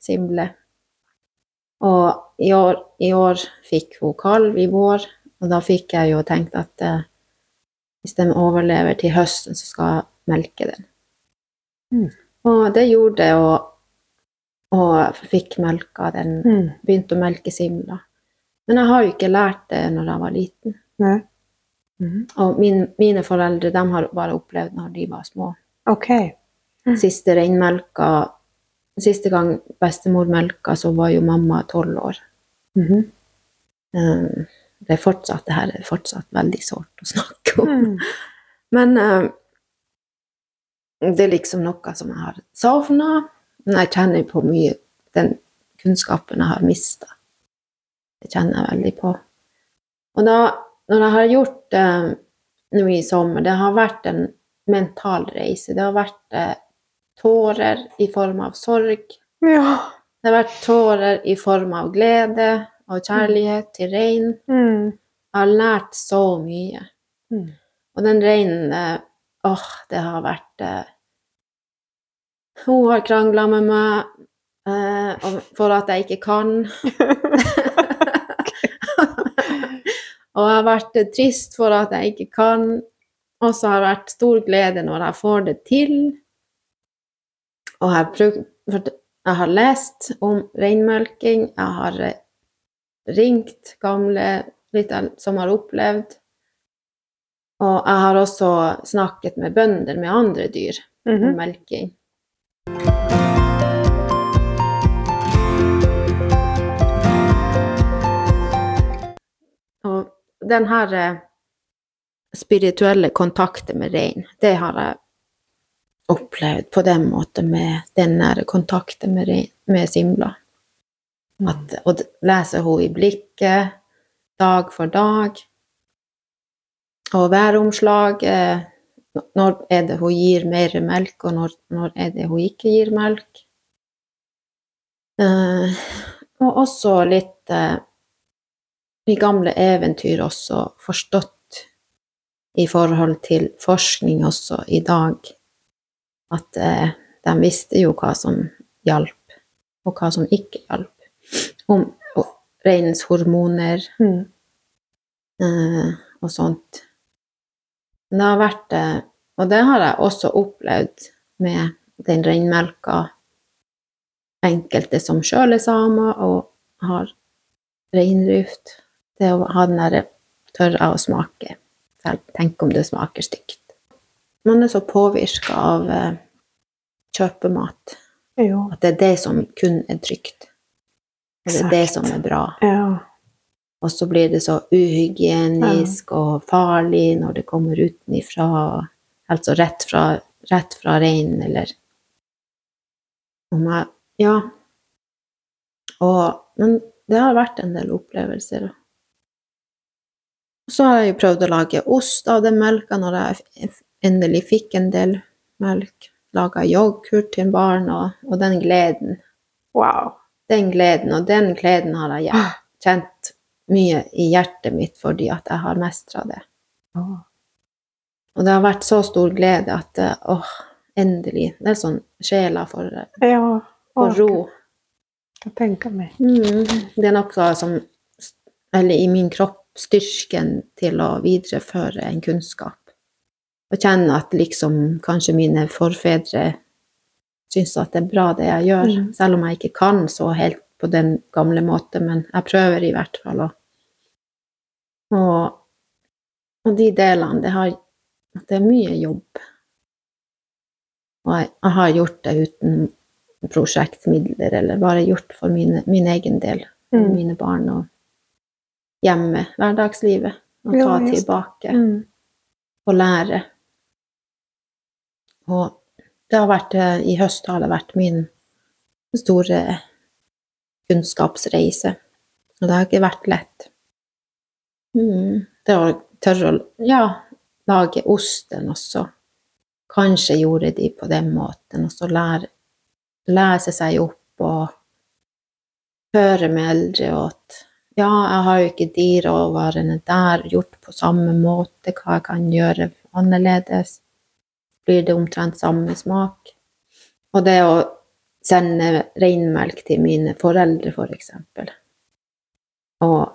Simble. Og i år, i år fikk hun kalv i vår, og da fikk jeg jo tenkt at hvis den overlever til høsten, så skal jeg melke den. Mm. Og det gjorde det, og, og jeg fikk melka den Mm. begynte å melke simla. Men jeg har jo ikke lært det når jeg var liten. Nej. Mm. Og min, mine foreldre de har bare opplevd når de var små. ok Mm. Siste reinmelka Siste gang bestemor melka, så var jo mamma tolv år. Mhm. Eh, Det er fortsatt, det her er fortsatt veldig sårt å snakke om. Mm. (laughs) Men eh, det er liksom noe som jeg har savna. Jeg kjenner på mye den kunnskapen jeg har mista. Det kjenner jeg veldig på. Og da, når jeg har gjort det nå i sommer, det har vært en mental reise. Det har vært eh, tårer i form av sorg. Ja. Det har vært tårer i form av glede og kjærlighet til rein. Mm. Jeg har lært så mye. Mm. Og den reinen eh, Åh, det har vært eh, Hun har krangla med meg eh, for at jeg ikke kan. (laughs) og jeg har vært trist for at jeg ikke kan. Og så har det vært stor glede når jeg får det til. Og jeg, har prøvd, jeg har lest om reinmelking. Jeg har eh, ringt gamle som har opplevd. Og jeg har også snakket med bønder med andre dyr om Mhm. melking. Den her eh, spirituelle kontakten med rein, det har jeg opplevd på den måten med den nære kontakten med, rein, med Simla. At, og d- leser hun i blikket dag for dag. Og væromslag eh, Når er det hun gir mer melk, og når, når er det hun ikke gir melk? Eh, og også litt eh, i gamle eventyr også forstått i forhold til forskning også i dag. At eh, de visste jo hva som hjalp, og hva som ikke hjalp. om reinens hormoner Mm. eh, og sånt. Det har vært eh, Og det har jeg også opplevd med den reinmelka. Enkelte som sjøl er samer og har reindrift. Det å ha den derre tørre av å smake? Selv tenk om det smaker stygt. Man er så påvirka av eh, kjøpemat Jo. at det er det som kun er trygt. Og det er det som er bra. Ja. Og så blir det så uhygienisk og farlig når det kommer utenifra, altså rett fra, rett fra reinen, eller Ja. Og, men det har vært en del opplevelser. Og så har jeg jo prøvd å lage ost av den melka når jeg endelig fikk en del melk. Laga yoghurt til barn, og, og den gleden Wow. den gleden, og den gleden har jeg hjer- kjent mye i hjertet mitt fordi at jeg har mestra det. Oh. Og det har vært så stor glede at åh, oh, endelig. Det er sånn sjela får, Ja. får ro. Kan tenka meg. Mm. Det er noe som Eller i min kropp styrken til å videreføre en kunnskap. Og kjenne at liksom kanskje mine forfedre syns at det er bra, det jeg gjør. Mm. Selv om jeg ikke kan så helt på den gamle måten, men jeg prøver i hvert fall. å- Og, og de delene, det, har, det er mye jobb. Og jeg, jeg har gjort det uten prosjektmidler, eller bare gjort for mine, min egen del, Mm. mine barn og hjemme, hverdagslivet, og ta ja, tilbake Mm. og lære. Og det har vært, eh, i høst har det vært min store kunnskapsreise. Og det har ikke vært lett. Mm. Det å tørre å ja, lage osten også. Kanskje gjorde de på den måten, og så lære, lese seg opp og høre med eldre og at ja, jeg har jo ikke de råvarene der gjort på samme måte, hva jeg kan gjøre annerledes. Blir det omtrent samme smak? Og det å sende reinmelk til mine foreldre, for eksempel. Og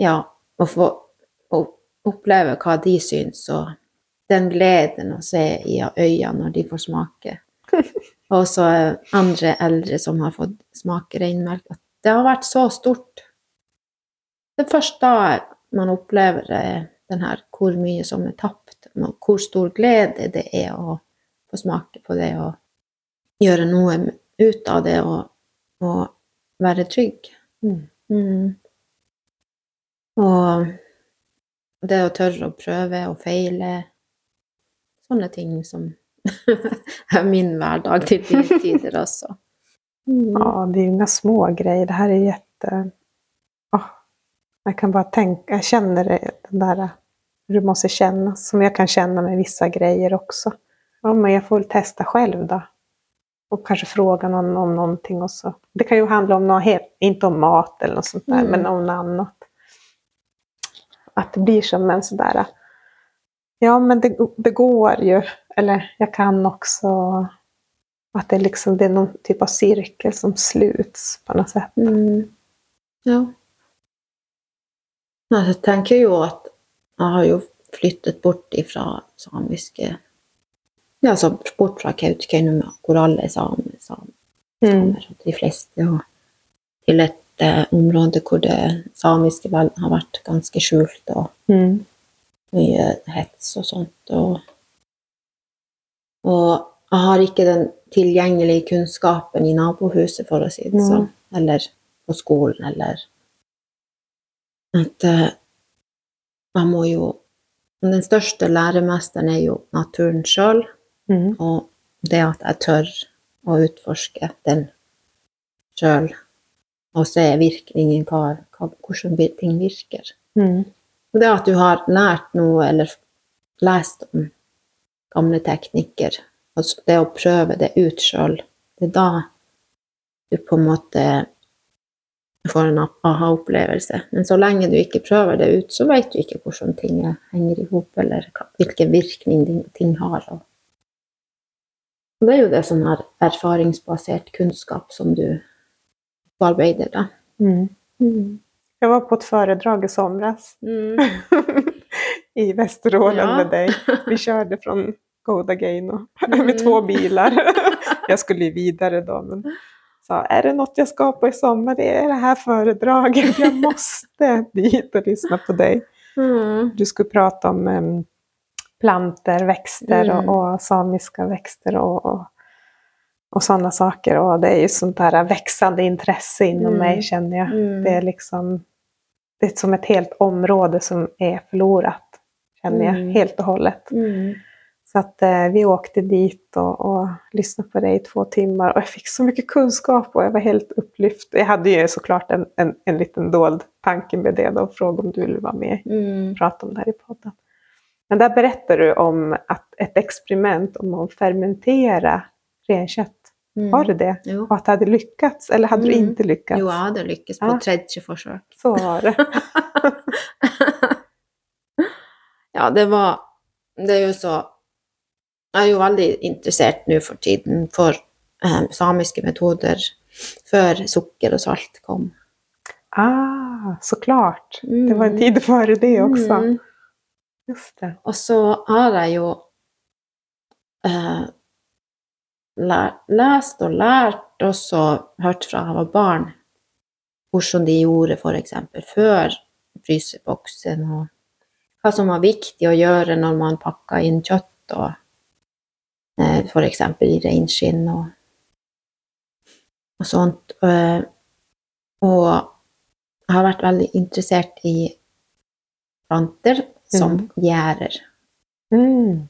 ja, å få å oppleve hva de syns, og den gleden å se i øynene når de får smake. (laughs) Og så andre eldre som har fått smake reinmelk. At det har vært så stort. Det er først da man opplever eh, den her hvor mye som er tapt, hvor stor glede det er å få smake på det og gjøre noe ut av det og, og være trygg. Mm. Mm. Og det å tørre å prøve og feile Sånne ting som (laughs) er min hverdag til de tider også. Mm. (laughs) Ja, det er jo inga små grejer. Det här är jätte... Jag kan bara tänka, jag känner det, den där må det måste kännas. Som jag kan känna med vissa grejer också. Ja, men jag får väl testa själv då. Och kanske fråga någon om någonting och så. Det kan ju handla om något helt, inte om mat eller något sånt där, Mm. men om något annat. Att det blir som en sådär, ja men det, det går ju. Eller jag kan också att det, liksom, det är någon typ av cirkel som sluts på något sätt. Mm. Ja. Jeg tenker jo at jeg har jo flyttet bort ifra samiske Ja, altså bort fra Kautokeino, hvor alle er same, same, Mm. samer, de fleste, og til et uh, område hvor det samiske vel har vært ganske skjult, og Mm. mye hets og sånt. Og, og jeg har ikke den tilgjengelige kunnskapen i nabohuset, for å si det sånn. Eller på skolen, eller At man jeg må jo Den største læremesteren er jo naturen sjøl, Mm. og det at jeg tør å utforske den sjøl, og se virkningen, hva, hva, hvordan ting virker. Mm. Og det at du har lært noe eller lest om gamle teknikker, og det å prøve det ut sjøl, det er da du på en måte får en aha-opplevelse. Men så lenge du ikke prøver det ut, så vet du ikke hvordan ting er- henger i hop, eller hvilken virkning ting har. Og det er jo det som er erfaringsbasert kunnskap som du arbeider det. Mm. Mm. Jeg var på et foredrag i somras Mm. (laughs) i Vesterålen Ja. med deg. Vi körde från Godageino (laughs) med to biler. (laughs) Jeg skulle videre da, men sa, är det något jag ska på i sommar? Det är det här föredraget. Jag måste dit och lyssna på dig. Mm. Du skulle prata om um, planter, växter Mm. och, och samiska växter och, och, och sådana saker. Och det är ju sånt där växande intresse inom Mm. mig känner jag. Mm. Det är liksom det är som ett helt område som är förlorat. Känner jag Mm. helt och hållet. Mm. Så att eh, vi åkte dit och, och lyssnade på dig i två timmar och jag fick så mycket kunskap och jag var helt upplyft. Jag hade ju såklart en, en, en liten dold tanke med det och frågade om du ville vara med Mm. och prata om det här i podden. Men där berättar du om att ett experiment om att fermentera renkött. Mm. Var det det? Jo. Och att det hade lyckats? Eller hade du Mm. inte lyckats? jo, jeg hadde lykkes på Ja. tredje forsøk. Så var det. (laughs) ja, det var Det er jo så Jeg er jo veldig interessert nå for tiden for eh, samiske metoder før sukker og salt kom. Ah, så klart. Mm. Det var en tid for det også. Mm. Just det. Og så har jeg jo eh, lær, lest og lært, også hørt fra jeg var barn, hvordan de gjorde f.eks. før fryseboksen, og hva som var viktig å gjøre når man pakka inn kjøtt, og f.eks. i reinskinn og, og sånt. Eh, og jeg har vært veldig interessert i planter som Mm. gjærer. Mm.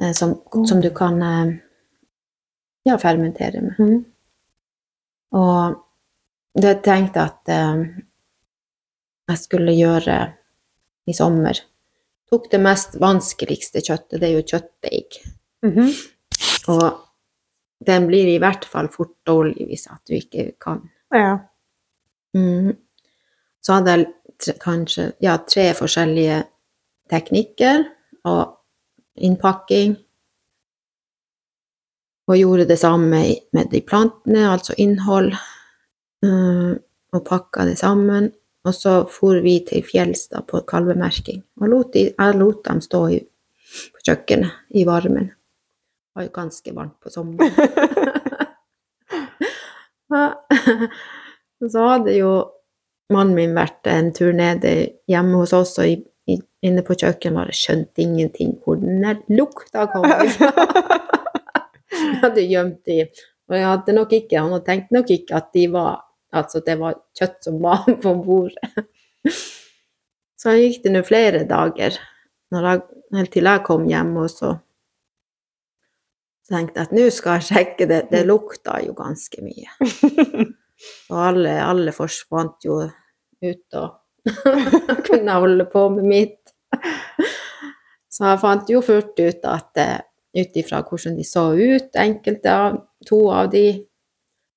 eh, som, som du kan eh, ja, fermentere med. Mm. Og det tenkte at eh, jeg skulle gjøre i sommer. Tok det mest vanskeligste kjøttet, det er jo kjøttdeig. Mhm. Og den blir i hvert fall fort dårlig hvis at du ikke kan. Ja. Mm. Så hadde jeg tre, kanskje ja, tre forskjellige teknikker og innpakking. Og gjorde det samme med de plantene, altså innhold, mm, og pakka det sammen. Og så for vi til fjells på kalvemerking. Og lot de, jeg lot dem stå i, på kjøkkenet i varmen. Var jo ganske varmt på sommeren. (laughs) (laughs) (laughs) Så hadde jo mannen min vært en tur nede hjemme hos oss, og inne på kjøkkenet bare skjønte ingenting hvor den der lukta kom fra. Jeg hadde gjemt de, og jeg hadde nok ikke, han hadde tenkt nok ikke at de var, altså det var kjøtt som var på bordet. Så gikk det nå flere dager, jeg, helt til jeg kom hjem, og så tenkte at nå skal jeg sjekke det, det lukta jo ganske mye. (laughs) Og alle, alle forsvant jo ut og (laughs) kunne holde på med mitt. Så jeg fant jo fort ut at eh, ut ifra hvordan de så ut, enkelte av to av de,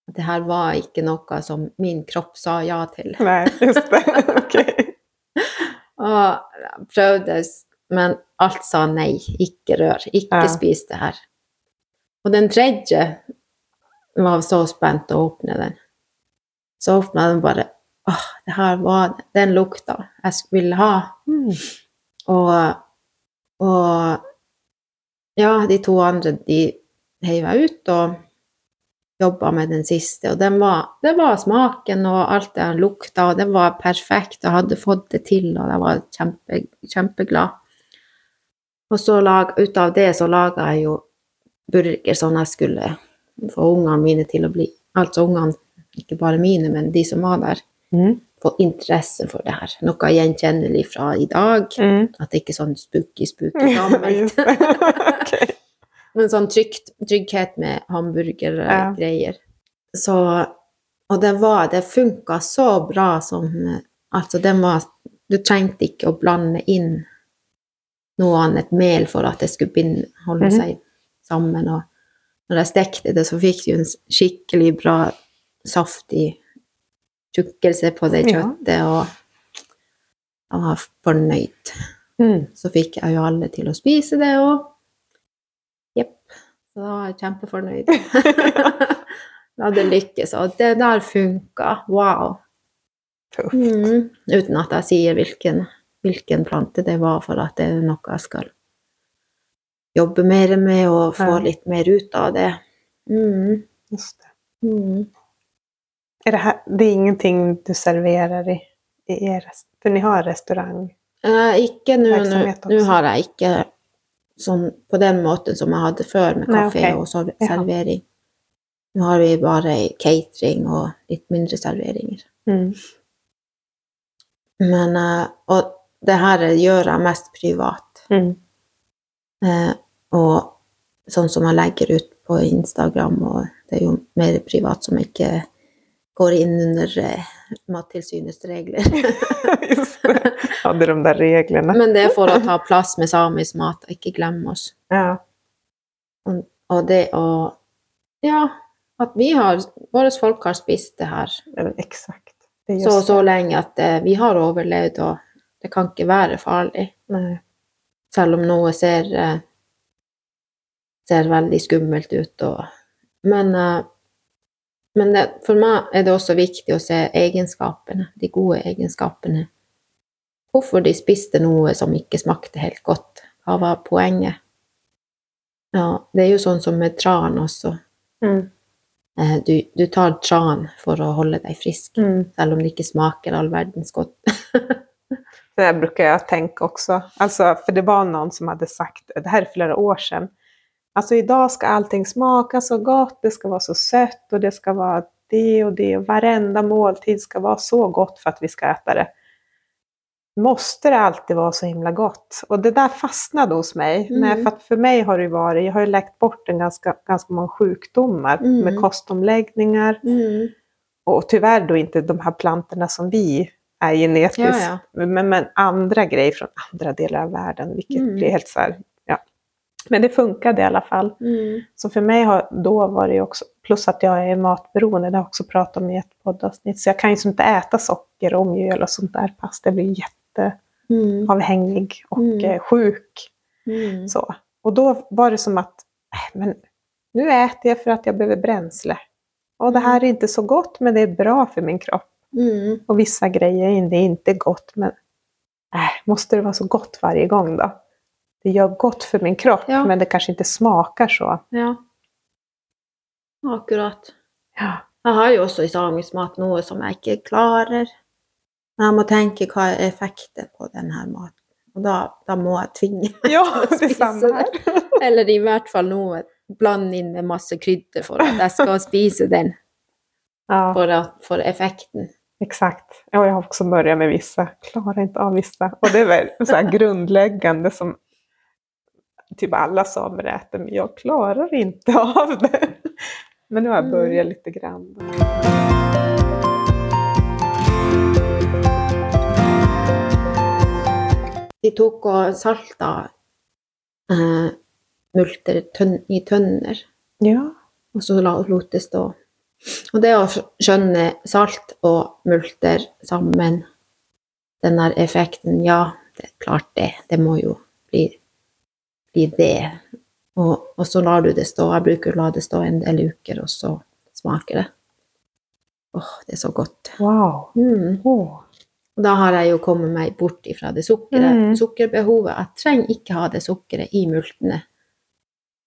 at det her var ikke noe som min kropp sa ja til. Nei, just det. ok. (laughs) Og prøvde, men alt sa nei, ikke rør, ikke Ja. spis det her. Og den tredje var så spent å åpne den. Så åpna den bare Åh, det her var den lukta jeg skulle ville ha. Mm. Og, og ja, de to andre de heiv jeg ut og jobba med den siste. Og den var, det var smaken og alt det han lukta, og det var perfekt. Jeg hadde fått det til, og jeg var kjempe, kjempeglad. Og så lag, ut av det så laga jeg jo burger sånn jeg skulle få ungene mine til å bli Altså ungene, ikke bare mine, men de som var der, Mm. få interesse for det her. Noe gjenkjennelig fra i dag. Mm. At det ikke er sånn spooky-spooky (laughs) gammelt. Just (laughs) Men sånn trygt, trygghet med hamburgergreier. Så Og det var Det funka så bra som Altså, den var Du trengte ikke å blande inn noe annet mel for at det skulle holde mm. seg sammen. Og når jeg stekte det, så fikk du en skikkelig bra, saftig tjukkelse på det kjøttet, og jeg var fornøyd. Mm. Så fikk jeg jo alle til å spise det, og jepp. Så da var jeg kjempefornøyd. (laughs) da hadde lykkes, og det der funka. Wow. Mm. Uten at jeg sier hvilken, hvilken plante det var, for at det er noe jeg skal jobbe mer med og få Ja. litt mer ut av det. Mm. Just det. Mm. Er det, här, det er ingenting du serverer i, i er För ni har restaurant? Eh, ikke nå, nå, har jeg ikke sånn på den måten som jeg hadde før, med Nei, kaffe ok. og servering. Ja. Nå har vi bare catering og litt mindre serveringer. Mm. Men, eh, og det her gjør jeg mest privat. Mm. Eh, og sånn som jeg legger ut på Instagram, og det er jo mer privat som ikke går inn under eh, Mattilsynets regler. (laughs) Just det. Hadde de der reglene. Men det er for å ta plass med samisk mat, og ikke glemme oss. Ja. Og det å Ja, at vi har Våre folk har spist det her. Det just så og så lenge at eh, vi har overlevd, og det kan ikke være farlig. Nej. Selv om noe ser, eh, ser veldig skummelt ut. Og, men eh, men det, for meg er det også viktig å se egenskapene, de gode egenskapene. Hvorfor de spiste noe som ikke smakte helt godt. Hva var poenget? Ja, det er jo sånn som med tran også. Mm. Eh, Du, du tar tran for å holde deg frisk, Mm. selv om det ikke smaker all verdens godt. (laughs) Det bruker brukar jag tänka också. Alltså, för det var någon som hade sagt, det här är flera år sedan, alltså idag ska allting smaka så gott, det ska vara så sött och det ska vara det och det och varenda måltid ska vara så gott för att vi ska äta det. Måste det alltid vara så himla gott? Och det där fastnade hos mig. Mm. Nej, för för mig har det ju varit, jag har ju läkt bort en ganska, ganska många sjukdomar Mm. med kostomläggningar. Mm. Och tyvärr då inte de här plantorna som vi är genetiskt, Ja, Men, men andra grejer från andra delar av världen, vilket Mm. blir helt så här, ja. Men det funkade i alla fall. Mm. Så för mig har då varit också, plus att jag är matberoende, det har jag också pratat om i ett poddavsnitt, så jag kan ju liksom inte äta socker och mjöl och sånt där, fast det blir jätteavhängig Mm. och Mm. eh, sjuk. Mm. Så. Och då var det som att, äh, men nu äter jag för att jag behöver bränsle. Och det här är inte så gott, men det är bra för min kropp. Mm. Och vissa grejer är det inte gott, men äh, måste det vara så gott varje gång då? Det gör gott för min kropp, Ja. men det kanske inte smakar så. Ja. Akkurat. Ja. Jeg har jo også i samisk mat noe som jeg ikke klarer. Men jeg må tenke hva er effekten på denne maten. Og da, da må jeg tvinge meg Ja, til å det spise här. Eller i hvert fall noe blande inn med masse krydder for at jeg skal spise den. Ja, For, for effekten. Exakt. Och jag har också börjat med vissa, klarar inte av vissa. Och det är väl så här grundläggande som typ alla samer äter, men jag klarar inte av det. Men nu har jag Mm. börjat lite grann. De tok og salta eh, multer i tønner. Ja. Og så lot det stå. Og det å skjønne salt og multer sammen, den der effekten, ja, det er klart det. Det må jo bli, bli det. Og, og så lar du det stå. Jeg bruker å la det stå en del uker, og så smaker det. Åh, det er så godt. Wow. Mm. Og da har jeg jo kommet meg bort ifra det sukkeret. Mm. Sukkerbehovet. Jeg trenger ikke ha det sukkeret i multene.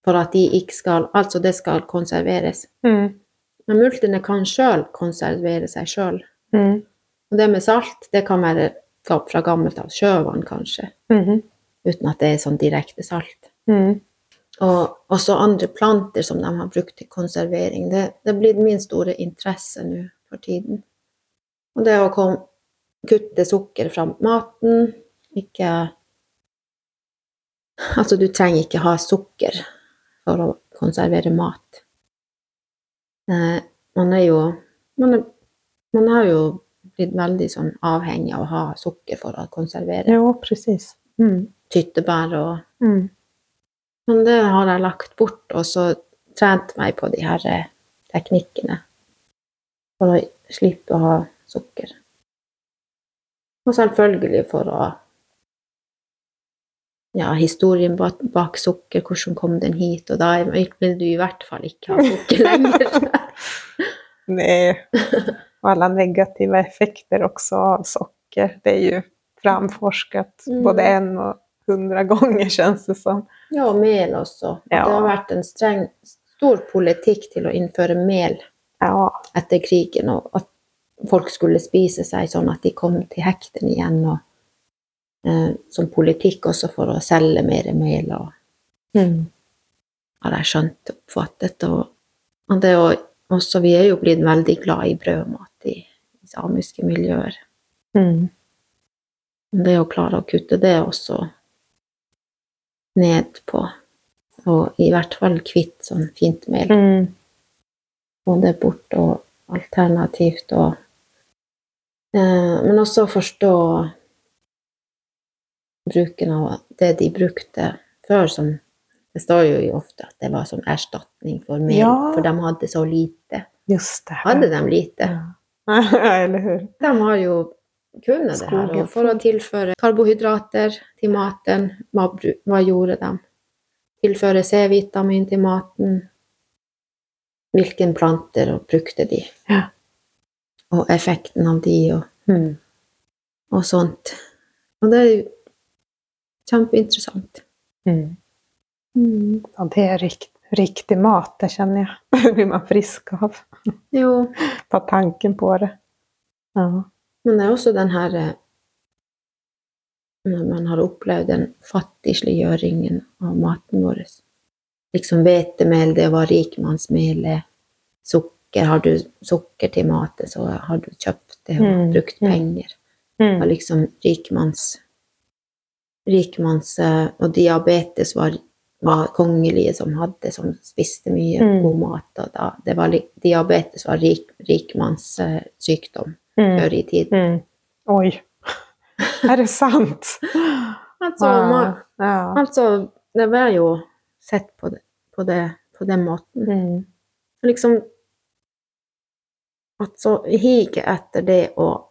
For at de ikke skal Altså, det skal konserveres. Mm. Men multene kan sjøl konservere seg sjøl. Mm. Og det med salt, det kan være fra gammelt av sjøvann, kanskje. Mhm. Uten at det er sånn direkte salt. Mm. Og også andre planter som de har brukt til konservering. Det, det blir min store interesse nå for tiden. Og det å kom, kutte sukker fra maten Ikke Altså, du trenger ikke ha sukker for å konservere mat. Eh, man er jo man, er, man har jo blitt veldig sånn avhengig av å ha sukker for å konservere. Ja, presis. Mm. Tyttebær og Mm. Men det har jeg lagt bort, og så trent meg på de her eh, teknikkene for å slippe å ha sukker. Og selvfølgelig for å ja, historien bak, bak sukker, hvordan kom den hit, og da vil du i hvert fall ikke ha sukker (laughs) lenger. Nej. Och alla negativa effekter också av socker. Det är ju framforskat Mm. både en och hundra gånger känns det som. ja, og mel også. Ja. Det har vært en streng, stor politikk til å innføre mel Ja, etter krigen, og at folk skulle spise seg sånn at de kom til hekten igjen, og som politikk også for å selge mer mel, og mm. har jeg skjønt og oppfattet. Og, og det er også, vi er jo blitt veldig glad i brød og mat i, i samiske miljøer. Mm. Det å klare å kutte det også ned på, og i hvert fall kvitt sånn fint mel, Mm. få det bort og alternativt og eh, Men også forstå bruken av det de brukte før som Det står jo ofte at det var som erstatning for mel, Ja. for de hadde så lite. Just det. Hadde de lite? Ja. (laughs) Eller hur? De har jo kunnet det her. Og for å tilføre karbohydrater til maten, hva, gjorde de? Tilføre C-vitamin til maten. Hvilke planter og brukte de? Ja. Og effekten av de og, Mm. og sånt. Og det er jo kjempeinteressant. Mm. Ja, det er rikt, riktig mat, det kjenner jeg. (laughs) Det blir man frisk av. Jo, På tanken på det. Ja. men det er også den her eh, Når man har opplevd den fattigsliggjøringen av maten vår. Liksom hvetemel, det var rikmannsmelet. Sukker, har du sukker til maten, så har du kjøpt det og Mm, brukt mm. penger. Det var Mm. liksom rikmanns Rikmanns Og diabetes var, var kongelige som hadde, som spiste mye Mm. god mat. Og da, det var, diabetes var rik, rikmanns sykdom Mm. før i tiden. Mm. Oi. (laughs) Er det sant? Altså, man, Ja. altså, det var jo sett på, det, på, det, på den måten. Mm. Liksom At så hige etter det å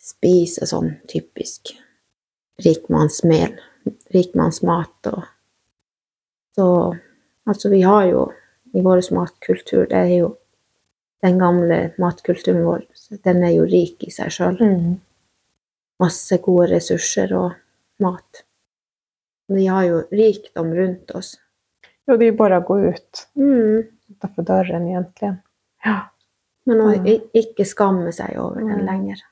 spise sånn typisk rikmannsmel, rikmannsmat og Så Altså, vi har jo i vår matkultur, det er jo den gamle matkulturen vår, den er jo rik i seg sjøl. Mm. masse gode ressurser og mat. Vi har jo rikdom rundt oss. Jo, det er jo bare å gå ut Mm. utanför døren, egentligen. Ja. Men å ikke skamme seg over den Mm. lenger.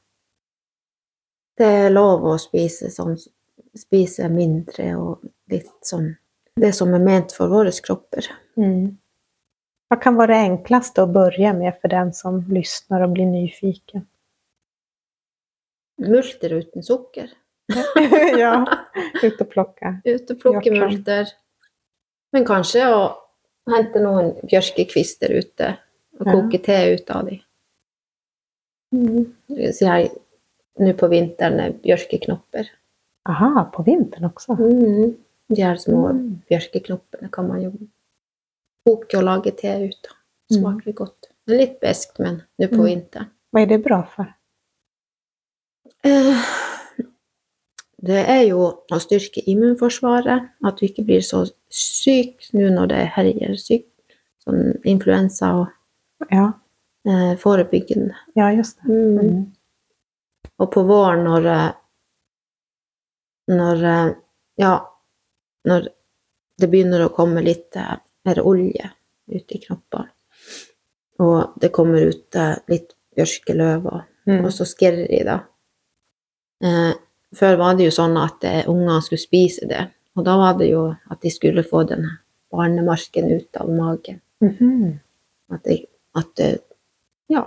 Det er lov å spise sånn Spise mindre og litt sånn Det som er ment for våre kropper. Mm. Hva kan være enklest å begynne med for den som lyssnar og blir nyfiken? Multer uten sukker. (laughs) ja, ut og plukke. Ut og plukke multer. Men kanskje å hente noen bjørkekvister ute og Ja. koke te ut av dem. Så nå på vinteren er bjørkeknopper. Aha, på vintern också? Mm. De her små Mm. bjørkeknoppene kan man jo koke og lage te ut av. Smaker godt. Det er litt beskt, men nå på Mm. vinteren. Hva er det bra for? Eh, Det er jo å styrke immunforsvaret, at du ikke blir så syk nå når det herjer syk, sånn influensa og Ja, eh, forebyggende. ja just det. Mm. Mm. Og på våren når eh, Når eh, Ja, når det begynner å komme litt eh, mer olje ut i knoppene, og det kommer ut litt bjørkeløv, og, Mm. og så skerrer de, da. Eh, før var det jo sånn at ungene skulle spise det, og da var det jo at de skulle få den barnemarken ut av magen. Mhm. At det, at Ja.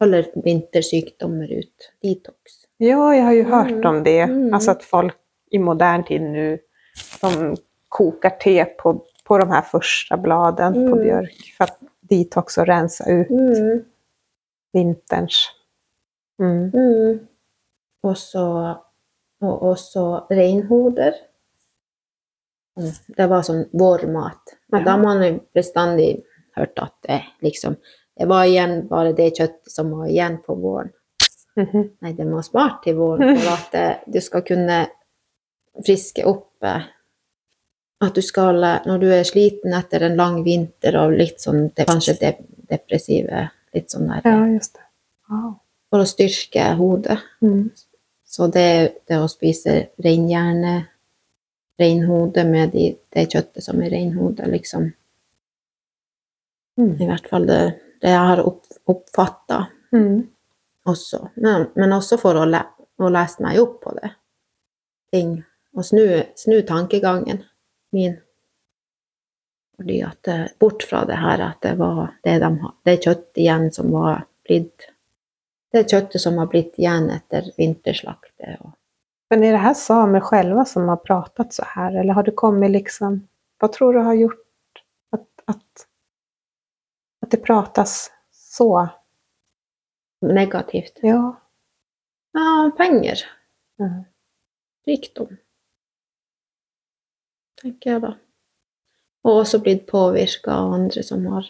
Eller vintersykdommer ut. Detox. Ja, jag har ju hørt hört om det. Mm. Alltså att folk i modern tid nu, de kokar te på, på de här första bladen på bjørk björk för att detox och rensa ut Mm. vinterns. Mm. Mm. Og så og også reinhoder. Mm, Det var sånn vårmat. Og da har man jo bestandig hørt at det liksom Det var igjen bare det kjøttet som var igjen på våren. Mhm. Nei, det må spart til våren for (laughs) at eh, du skal kunne friske opp eh, At du skal, eh, når du er sliten etter en lang vinter og litt sånn det, kanskje det depressive litt sånn der, Ja, just det. Wow. For å styrke hodet. Mm. Så det, det å spise reinhjerne, reinhode med de, det kjøttet som er reinhode, liksom Mm. I hvert fall det, det jeg har opp, oppfatta Mm. også. Men, men også for å, le, å lese meg opp på det. Ting. Og snu, snu tankegangen min. Fordi at eh, Bort fra det her at det var det, de, det kjøttet igjen som var blitt Det kjøttet som har blitt igjen etter vinterslaktet. Og, Men er det her samer selv som har pratet så her, Eller har det kommet liksom... Hva tror du har gjort at, att, att det pratas så? negativt. Ja. Ja, penger. Mm. Rikdom. Tenker jeg da. Og også blitt påvirka av andre som har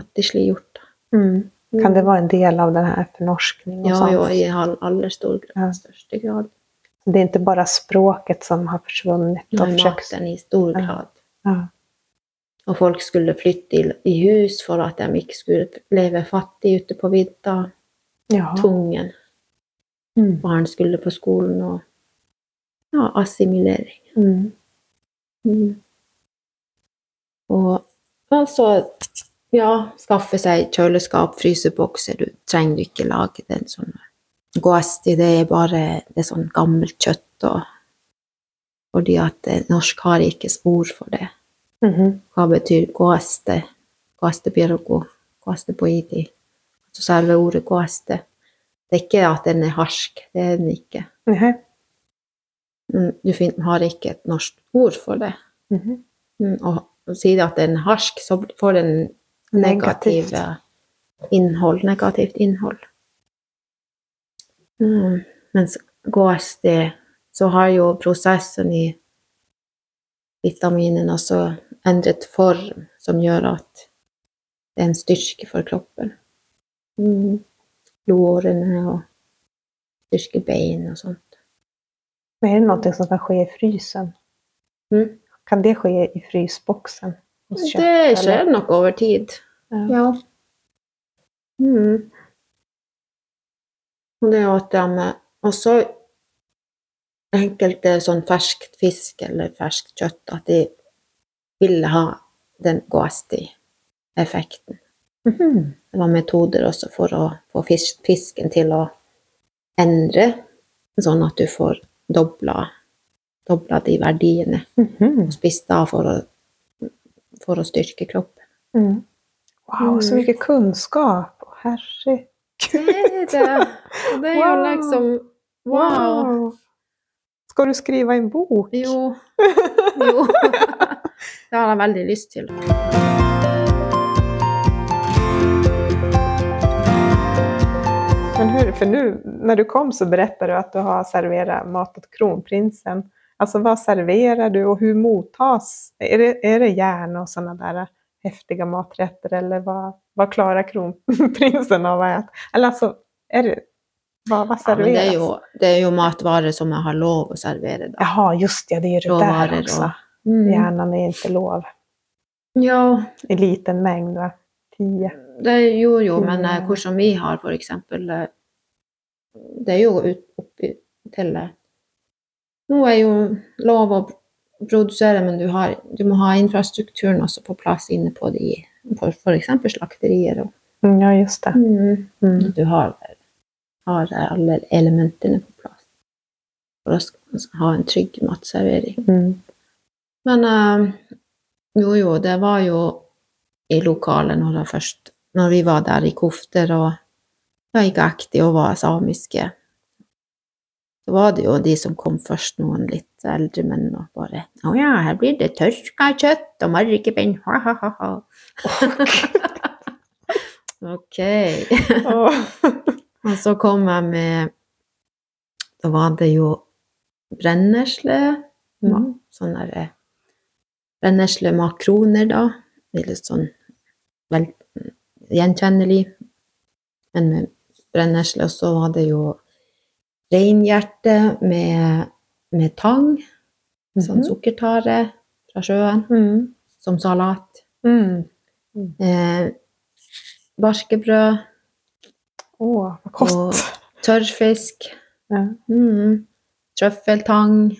fattigsliggjort det. Mm. Kan det være en del av den fornorskningen? Ja, jo, i all- aller stor Ja. grad, største grad. Det er ikke bare språket som har forsvunnet? Nei, maten i stor Ja. grad. Ja. Og folk skulle flytte i, i hus for at de ikke skulle leve fattig ute på vidda. Ja. Tvungen. Mm. Barn skulle på skolen og Ja, assimilering. Mm. Mm. Og altså Ja, skaffe seg kjøleskap, frysebokser. Du trenger ikke lage den sånn Goasti, det er bare det er sånn gammelt kjøtt og Fordi at eh, norsk har ikke ord for det. Mhm. Hva betyr goaste? Goaste pirgo, goaste poiti. Altså selve ordet goaste. Det er ikke at den er harsk, det er den ikke. Nej. Men du har ikke et norsk ord for det. Mm -hmm. Og sier at den er harsk, så får den Negativt. innhold. Negativt innhold. Mm. Mens GHSD, så har jo prosessen i vitaminen også endret form, som gjør at det er en styrke for kroppen. Mm. Lårene og styrke bein og sånt. Men är det någonting som kan ske i frysen? Mm. Kan det ske i frysboxen? Det skjer Det eller? nok over tid. Ja. Ja. Mm. Og det at de også enkelte sånn ferskt fisk eller ferskt kjøtt, at de ville ha den goasti-effekten. Mhm. Det var metoder også for å få fisk, fisken til å endre, sånn at du får dobla, dobla de verdiene. Mhm. Og spist da for å, for å styrke kroppen. Mm. Wow, så Mm. kunnskap! kunskap! Åh, Herregud! Det er det. Det er jo Wow. liksom Wow! Ska du skrive en bok? Jo. (laughs) Jo. Det har jeg veldig lyst til. Men hur, för nu när du kom så berättade du att du har serverat mat åt kronprinsen. Alltså vad serverar du och hur mottas? Är det, är det järn och sådana där häftiga maträtter eller vad, vad klarar kronprinsen av att äta? Eller alltså, är det, vad, vad Ja, det, serveras? er jo, det er jo matvarer som jeg har lov å servere, da. Jaha, just ja, det är det där Råvaror också. och... Mm. Hjärnan är inte lov. Ja, I liten mängd, va? Tio. det jo jo, men eh, Mm. hvordan vi har eksempel eh, Det er jo ut, oppi til eh, Nå er jo lov å produsere, men du, har, du må ha infrastrukturen også på plass inne på de på f.eks. slakterier. Og, Mm, ja, just det. Mm. Du har, har alle elementene på plass for å ha en trygg matservering. Mm. Men eh, jo, jo, det var jo i lokalet når, først, når vi var der i kofter og var ikke ekte og var samiske. Så var det jo de som kom først, noen litt eldre menn, og bare Å ja, her blir det tørka kjøtt og margepinn, ha-ha-ha. (laughs) ok. (laughs) Og så kom jeg med Da var det jo brennesle. Mm. sånn der, brennesle makroner, da. Det er Litt sånn vel gjenkjennelig. Men med brennesle. Og så var det jo reinhjerte med med tang, sånn Mhm. sukkertare fra sjøen, Mm. som salat. Mm. Eh, barkebrød Å, vad godt. og tørrfisk. Ja. Mm. Trøffeltang,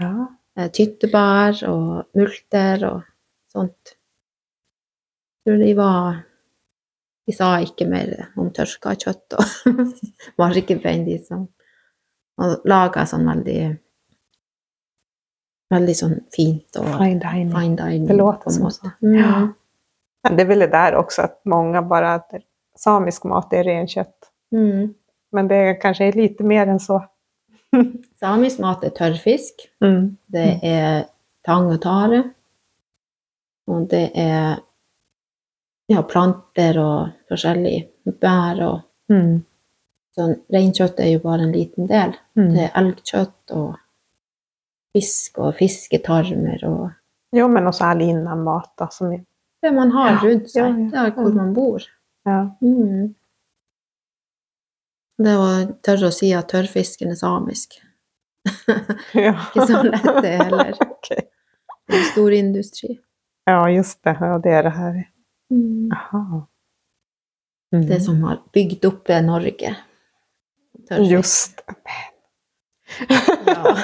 Ja. Eh, tyttebær og multer og sånt. Jeg tror de var De sa ikke mer om tørka kjøtt og (laughs) markebein, de som Og laga sånn veldig Veldig sånn fint og Fine dining. fine dining. Det låter på som måte. Mm. Ja. Det är väl det där också att många bara äter samisk mat, det är renkött. Mm. Men det er kanskje lite mer enn så. Samisk mat er tørrfisk. Mm. Det er tang og tare. Og det er ja, planter og forskjellig bær og Mm. sånn. Reinkjøtt er jo bare en liten del. Mm. Det er elgkjøtt og fisk og fisketarmer og Jo, men også all mat då, som det man har rundt seg, ja, ja. der hvor man bor. ja. Mm. Det var tørre å si at tørrfisken er samisk. (laughs) Ja. (laughs) Ikke så lett det heller. (laughs) okay. Det er stor industri. ja, just det. Ja, det er det her. Mm. Mm. Det som har bygd opp det Norge. Tørrfisk. Just, Ja.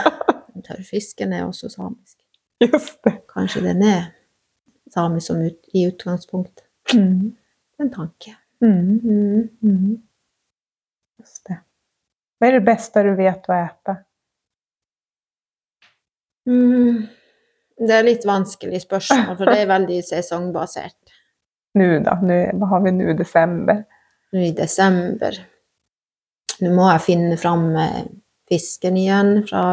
Tørrfisken er også samisk. just det. Kanskje den er samisk som ut, i utgangspunkt. Mm. En tanke. Mm. Just det. Vad är det bästa du vet att äta? Mm. Det er litt vanskelig spørsmål, for det er (laughs) veldig sesongbasert. Nu då? Nu, vad har vi nu? December? Nå i desember. Nå må jeg finne fram eh, fisken igjen fra,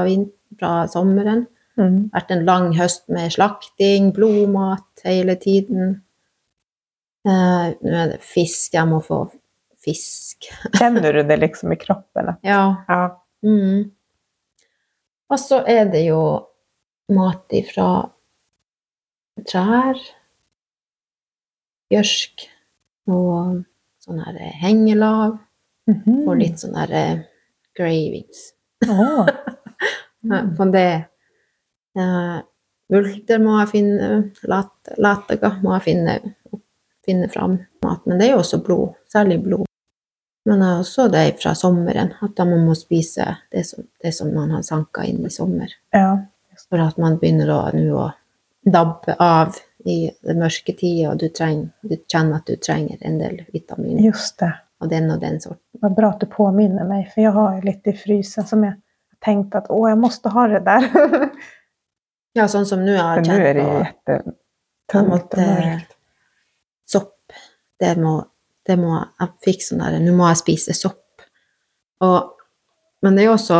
fra sommeren. Mm. vært en lang høst med slakting, blodmat hele tiden. Eh, nå er det fisk. Jeg må få fisk. (laughs) Kjenner du det liksom i kroppen? Ja. Ja. Mm. Og så er det jo mat ifra trær, bjørk og sånn her hengelav. -hmm. Og litt sånn her eh, gravings. Åh. (laughs) Mm. På det. Multer må jeg finne, lat, lataga må jeg finne, finne fram mat. Men det er jo også blod, særlig blod. Men jeg er også det fra sommeren, at da man må spise det som, det som man har sanka inn i sommer. Ja. For at man begynner å, nå å dabbe av i det mørke tida, og du, trenger, du kjenner at du trenger en del vitaminer Just det. av den og den sorten. Vad bra at du påminner meg, for jeg har litt lite i frysen som jeg tenkte at å, jeg måtte ha det der. (laughs) Ja, sånn som nå har jeg nu kjent är det på ju Jeg jättetungt och måtte mörkt. Sopp. Det må, det må Jeg fikk sånn der Nå må jeg spise sopp. Og, men det er jo også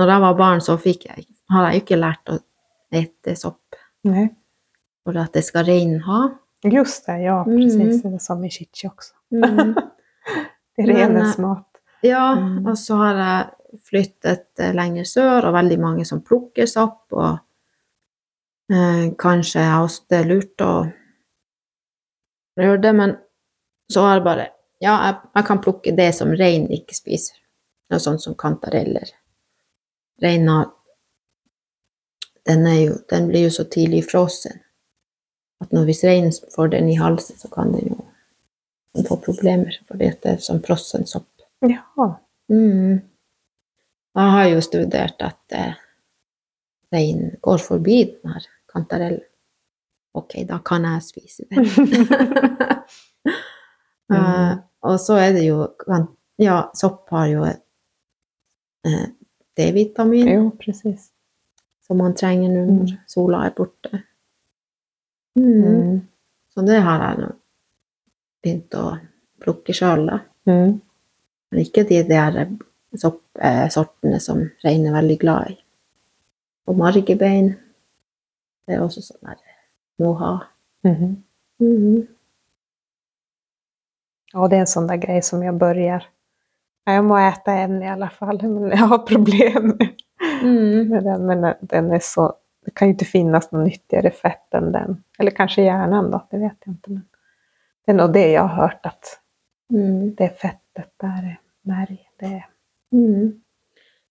Når jeg var barn, så fikk jeg, har jeg jo ikke lært å ete sopp. Nei. For at det skal reinen ha. Just det, ja Mm. er Det samme i Chichi også. Mm. (laughs) Det er renes renens eh, mat. Ja, Mm. og så har jeg flyttet eh, lenger sør, og veldig mange som plukker sopp. Og eh, kanskje jeg også det er lurt å gjøre det, men så var det bare Ja, jeg, jeg kan plukke det som rein ikke spiser. Noe sånt som kantareller. Reina den, jo, den blir jo så tidlig frossen at når hvis reinen får den i halsen, så kan den jo få problemer, fordi det er som frossen sopp. Ja. Mm. Jeg har jo studert at eh, reinen går forbi den her kantarellen. Ok, da kan jeg spise den. (laughs) (laughs) Eh, og så er det jo Ja, sopp har jo uh, D-vitamin, Jo, presis. som man trenger nå når Mm. sola er borte. Mm. Mm. Så det har jeg nå begynt å plukke sjøl, da. Mm. Men ikke de der soppsortene som rein er veldig glad i. Og margebein. Det er også sånn der må ha. Mhm. Mhm. Ja, det är en sån där grej som jag börjar. jeg Jag må äta en i alla fall, (laughs) men jag har problem Mm. med den. Men den är så, det kan ju inte finnas något nyttigare fett än den. Eller kanske hjärnan då, det vet jag inte. Men det är nog det jag har hört att Mm. det fettet där er märg. Det är, Mm.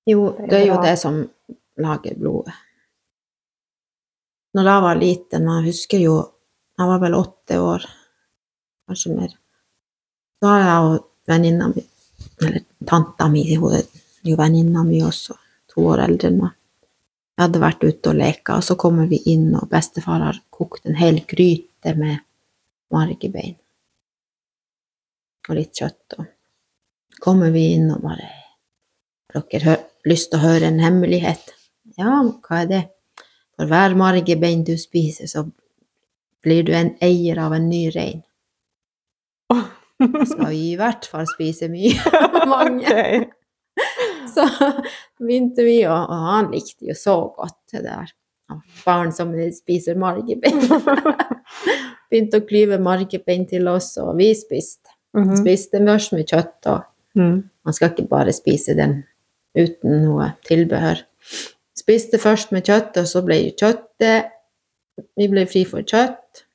Jo, Det er det er jo det som lager blodet. Når jeg var liten, jeg husker jo Jeg var vel åtte år, kanskje mer. Da har jeg og venninna mi, eller tanta mi, hun er jo venninna mi også, to år eldre enn meg. Jeg hadde vært ute og leka, og så kommer vi inn, og bestefar har kokt en hel gryte med margebein. Og litt kjøtt. Og kommer vi inn og bare Har dere lyst til å høre en hemmelighet? Ja, hva er det? For hver margebein du spiser, så blir du en eier av en ny rein. Jeg skal i hvert fall spise mye. (laughs) Mange. (laughs) Okay. Så begynte vi, og, og han likte jo så godt det der. Barn som spiser margebein. (laughs) Begynte å klyve margebein til oss, og vi spiste. Mhm. Spiste mørs med kjøtt, og Mm. man skal ikke bare spise den uten noe tilbehør. Spiste først med kjøtt, og så ble jo kjøttet Vi ble fri for kjøtt.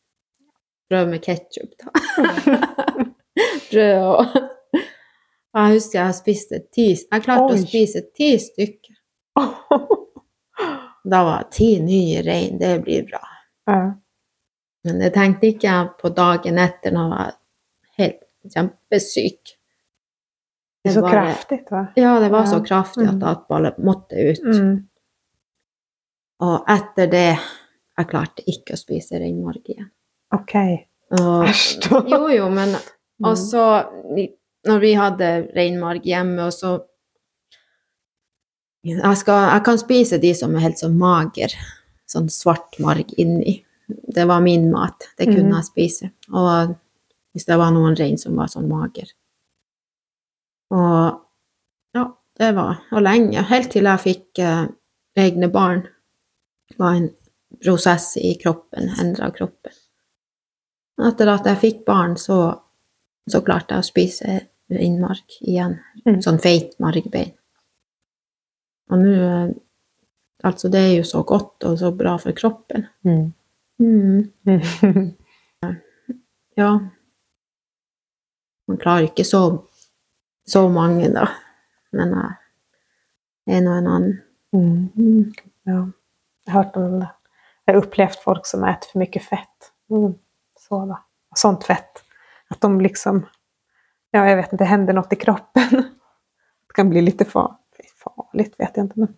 Prøv med ketsjup, da. Brød og Jeg husker jeg spiste ti Jeg klarte Oi. å spise ti stykker. (laughs) Da var ti nye rein. Det blir bra. Ja. Men det tenkte ikke jeg på dagen etter når jeg var helt kjempesyk. Det är så bare, kraftig, va? Ja, det var Ja. så kraftig at Mm. alt bare måtte ut. Mm. Og etter det Jeg klarte ikke å spise reinmarg igjen. Ok. Æsj da. jo, jo, men Mm. Og så, når vi hadde reinmarg hjemme, og så jeg, skal, jeg kan spise de som er helt så mager, sånn svart marg inni. Det var min mat. Det kunne mm. jeg spise. Og hvis det var noen rein som var sånn mager. Og ja, det var Og lenge. Helt til jeg fikk eh, egne barn. Det var en prosess i kroppen, endra kroppen. Etter at jeg fikk barn, så, så klarte jeg å spise reinmark igjen. Mm. Sånn feit margbein. Og nå eh, Altså, det er jo så godt og så bra for kroppen. Mm. Mm. (laughs) Ja. Man klarer ikke så, så mange, da. Men jeg er nå en annen. Mm. Mm. Ja. Jeg har hørt om det. Jeg har opplevd folk som spiser for mye fett. Mm. Så da. Sånt fett. Att de liksom, ja jag vet inte, det händer något i kroppen. Det kan bli lite far, farligt, vet jag inte. Men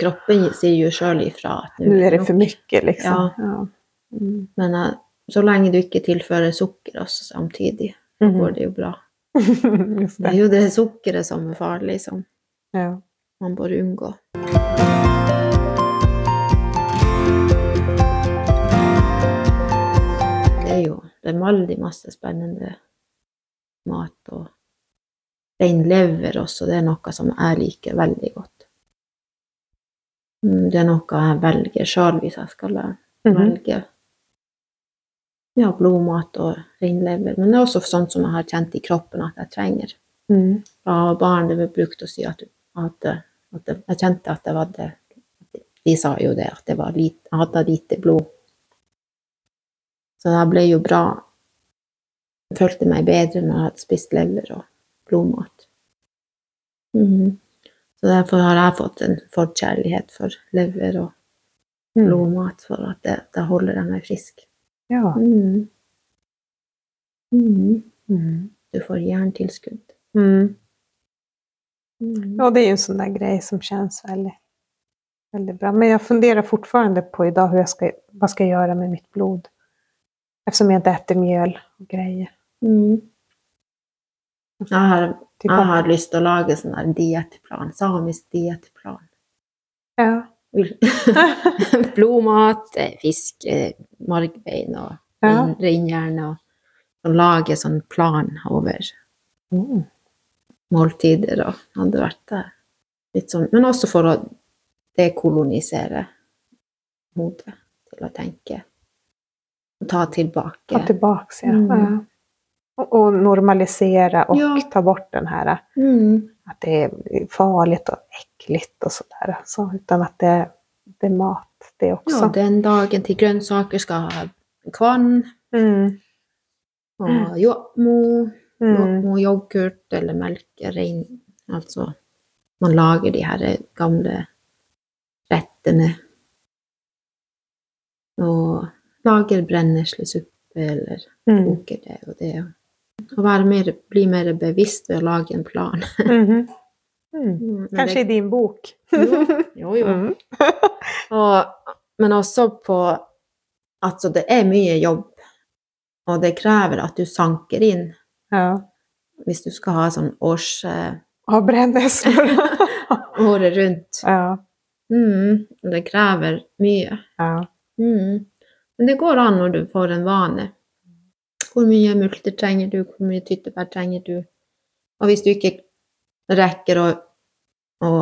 Kroppen sier jo sjøl ifra at nå er det for mye, liksom. Ja. Ja. Mm. Men eh, så lenge du ikke tilfører sukker også samtidig, Mhm. går det jo bra. (laughs) det. Det er jo det sukkeret som er farlig, som Ja. man bør unngå. Det er veldig masse spennende mat og rein lever også, det er noe som jeg liker veldig godt. Mm, Det er noe jeg velger sjøl hvis jeg skal Mhm. velge ja, blodmat og reinlever. Men det er også sånt som jeg har kjent i kroppen at jeg trenger. Mm. Fra barn det ble brukt å si at, at, at jeg kjente at det var det De sa jo det, at det var lite, jeg hadde lite blod. Så jeg ble jo bra Jeg følte meg bedre når jeg hadde spist lever og blodmat. Mhm. Så derfor har jeg fått en forkjærlighet for lever og Mm. blodmat, for at det, da holder jeg meg frisk. Ja. Mm. Mhm. Mm. Du får jerntilskudd. Mm. Mhm. Ja, det er jo en sånn der greie som kjennes veldig, veldig bra. Men jeg funderer fortfarande på i dag hva ska, vad ska jag med mitt blod. Eftersom jeg ikke äter mjøl og grejer. Mhm. Jeg har, jeg har lyst til å lage sånn der diettplan, samisk diettplan. Ja. (laughs) Blodmat, eh, fisk, eh, margbein og Ja. reinhjerne. Og, og lage sånn plan over Mm. måltider og hadde vært der. Litt sånn, men også for å dekolonisere hodet til å tenke. Og ta tilbake. Ta tilbake, ja. Mm. ja. Och, normalisere normalisera och Ja. ta bort den här Mm. att det är farligt och äckligt och sådär. Så, utan att det, det är mat det också. Ja, den dagen til grønnsaker skal ha kvann Mm. og jobbmo, Mm. jobbmo yoghurt eller melkerein. Altså, man lager de her gamle rettene. Og lager brenneslesuppe eller Mm. koker det og det. Være mer, bli mer bevisst ved å lage en plan. Mhm. Mm. Kanskje det, i din bok. jo, jo. (laughs) Mm. (laughs) Og, men også på Altså, det er mye jobb, og det krever at du sanker inn Ja. hvis du skal ha sånn års... eh, Av (laughs) året rundt. ja. Mm, det krever mye. ja. Mm. Men det går an når du får en vane. Hvor mye multer trenger du, hvor mye tyttebær trenger du? Og hvis du ikke rekker å, å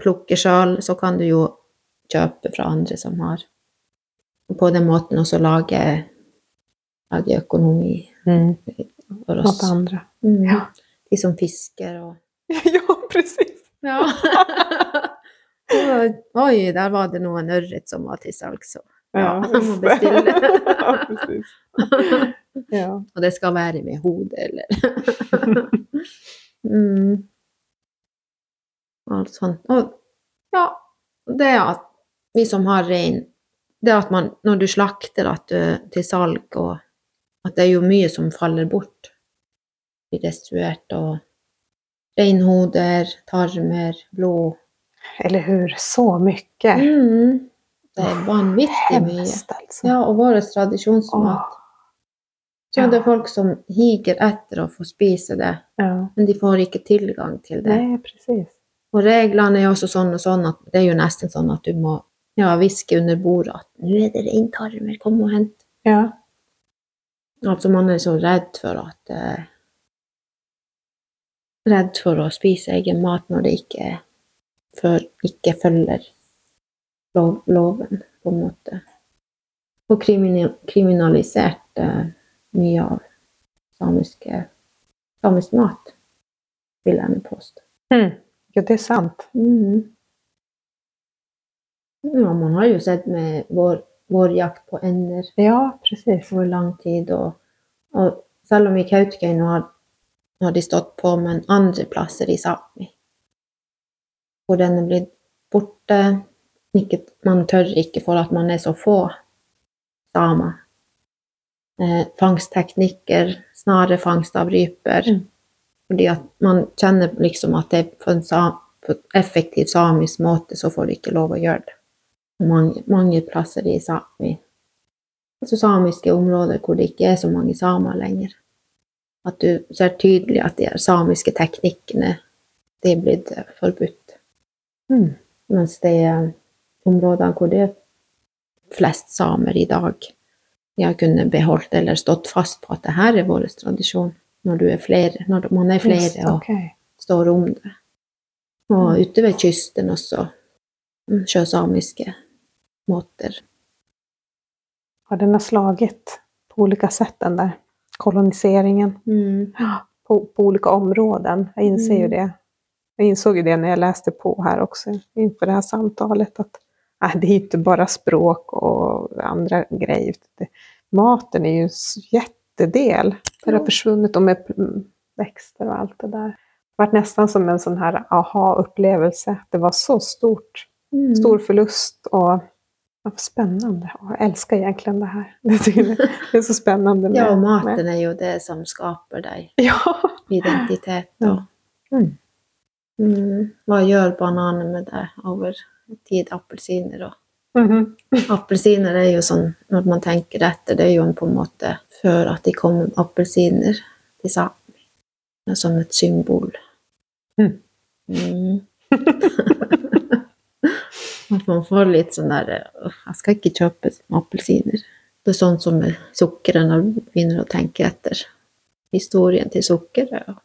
plukke sjøl, så kan du jo kjøpe fra andre som har. På den måten også lage, lage økonomi Mm. for oss. andre. Mm. Ja. De som fisker og (laughs) ja, precis. Ja. (laughs) Oi, der var det noen ørret som var til salgs. så- Ja, jeg må bestille. (laughs) ja, precis. Ja. Og det skal være med hodet, eller (laughs) mm. Alt sånt. Og ja, det at vi som har rein Det at man, når du slakter at du, til salg, og at det er jo mye som faller bort. Blir destruert, og reinhoder, tarmer, blod Eller hur? Så mye. mm. Det er vanvittig mye. Hemskt alltså. Ja, og vår tradisjonsmat. Så Ja. det er folk som higer etter å få spise det, ja. men de får ikke tilgang til det. Nei, precis. Og reglene er jo også sånn og sånn at det er jo nesten sånn at du må ja, hviske under bordet at 'nå er det reintarmer, kom og hent'. Ja. Altså man er så redd for at eh, Redd for å spise egen mat når det ikke, for, ikke følger lov, loven, på en måte. Og kriminalisert eh, mye av samiske, samisk mat, vil jeg nå påstå. Mm. Ja, det er sant. Mm. Ja, man har jo sett med vår, vår jakt på ender Ja, precis. over lang tid. Og, og selv om i Kautokeino har, har de stått på, men andre plasser i Sápmi, hvor den er blitt borte ikke, Man tør ikke for at man er så få samer. Eh, fangstteknikker, snarefangst av ryper. Mm. Fordi at man kjenner liksom at det på en sa, på en effektiv samisk måte, så får du ikke lov å gjøre det. Mange, mange plasser i Sápmi altså samiske områder hvor det ikke er så mange samer lenger. At du ser tydelig at de samiske teknikkene de er blitt eh, forbudt. Mm. Mens det er områder hvor det er flest samer i dag, de har kunnet beholdt eller stått fast på at det her er vår tradisjon. Når du er flere, når man er flere Just, og står om det. Og ute ved kysten også. mm, Sjøsamiske måter. Ja, den har slaget på ulike sätt den der koloniseringen. Mm. På, på olika områden. Jeg inser jo Mm. det. Jeg insåg jo det når jeg leste på her også, innenfor det her samtalet. Att (laughs) nej, det är inte bara språk och andra grejer. Maten är ju en jättedel. Det har försvunnit och med mm, växter och allt det där. Det var nästan som en sån här aha-upplevelse. Det var så stort. Mm. Stor förlust och ja, vad spännande. Jag älskar egentligen det här. (laughs) Det är så spännande. Med, Ja, och maten er jo det som skaper deg (laughs) Ja. identitet. och... Mm. mm, hva gjør bananen med det over tid? Appelsiner og -hmm. Appelsiner er jo sånn, når man tenker etter, det er jo på en måte før at de kom appelsiner til Sápmi. Som et symbol. Mm. Mm. (laughs) At man får litt sånn der Jeg skal ikke kjøpe appelsiner. Det er sånn som med sukkeret, når du begynner å tenke etter historien til sukkeret. og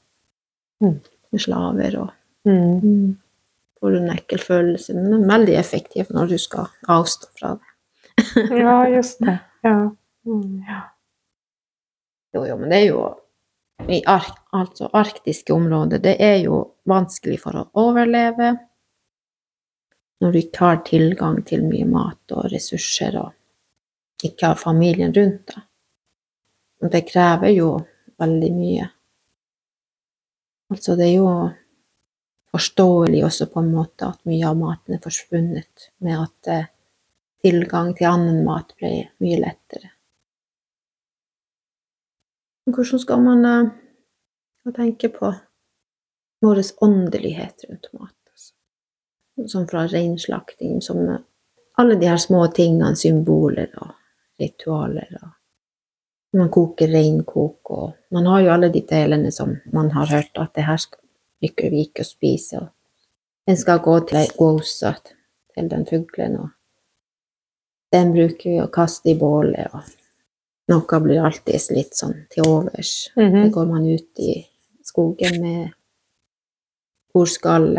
Mm. med slaver og Mm. Får en ekkel følelse, men veldig effektiv når du skal avstå fra det. (laughs) Ja, just det. Ja. Mm. ja. Jo, jo, men det er jo i ark, altså arktiske områder, det er jo vanskelig for å overleve når du ikke har tilgang til mye mat og ressurser og ikke har familien rundt deg. Det krever jo veldig mye. Altså, det er jo forståelig også på en måte at mye av maten er forsvunnet, med at eh, tilgang til annen mat ble mye lettere. Hvordan skal man eh, tenke på vår åndelighet rundt mat? Altså? Som fra reinslakting, som eh, alle de her små tingene, symboler og ritualer. og man koker reinkok, og man har jo alle de delene som man har hørt at det her skal ikke vi ikke. Og den skal gå til ei gåse til den fuglen, og den bruker vi å kaste i bålet. og Noe blir alltid litt sånn til overs. Mhm. Det går man ut i skogen med hvor skal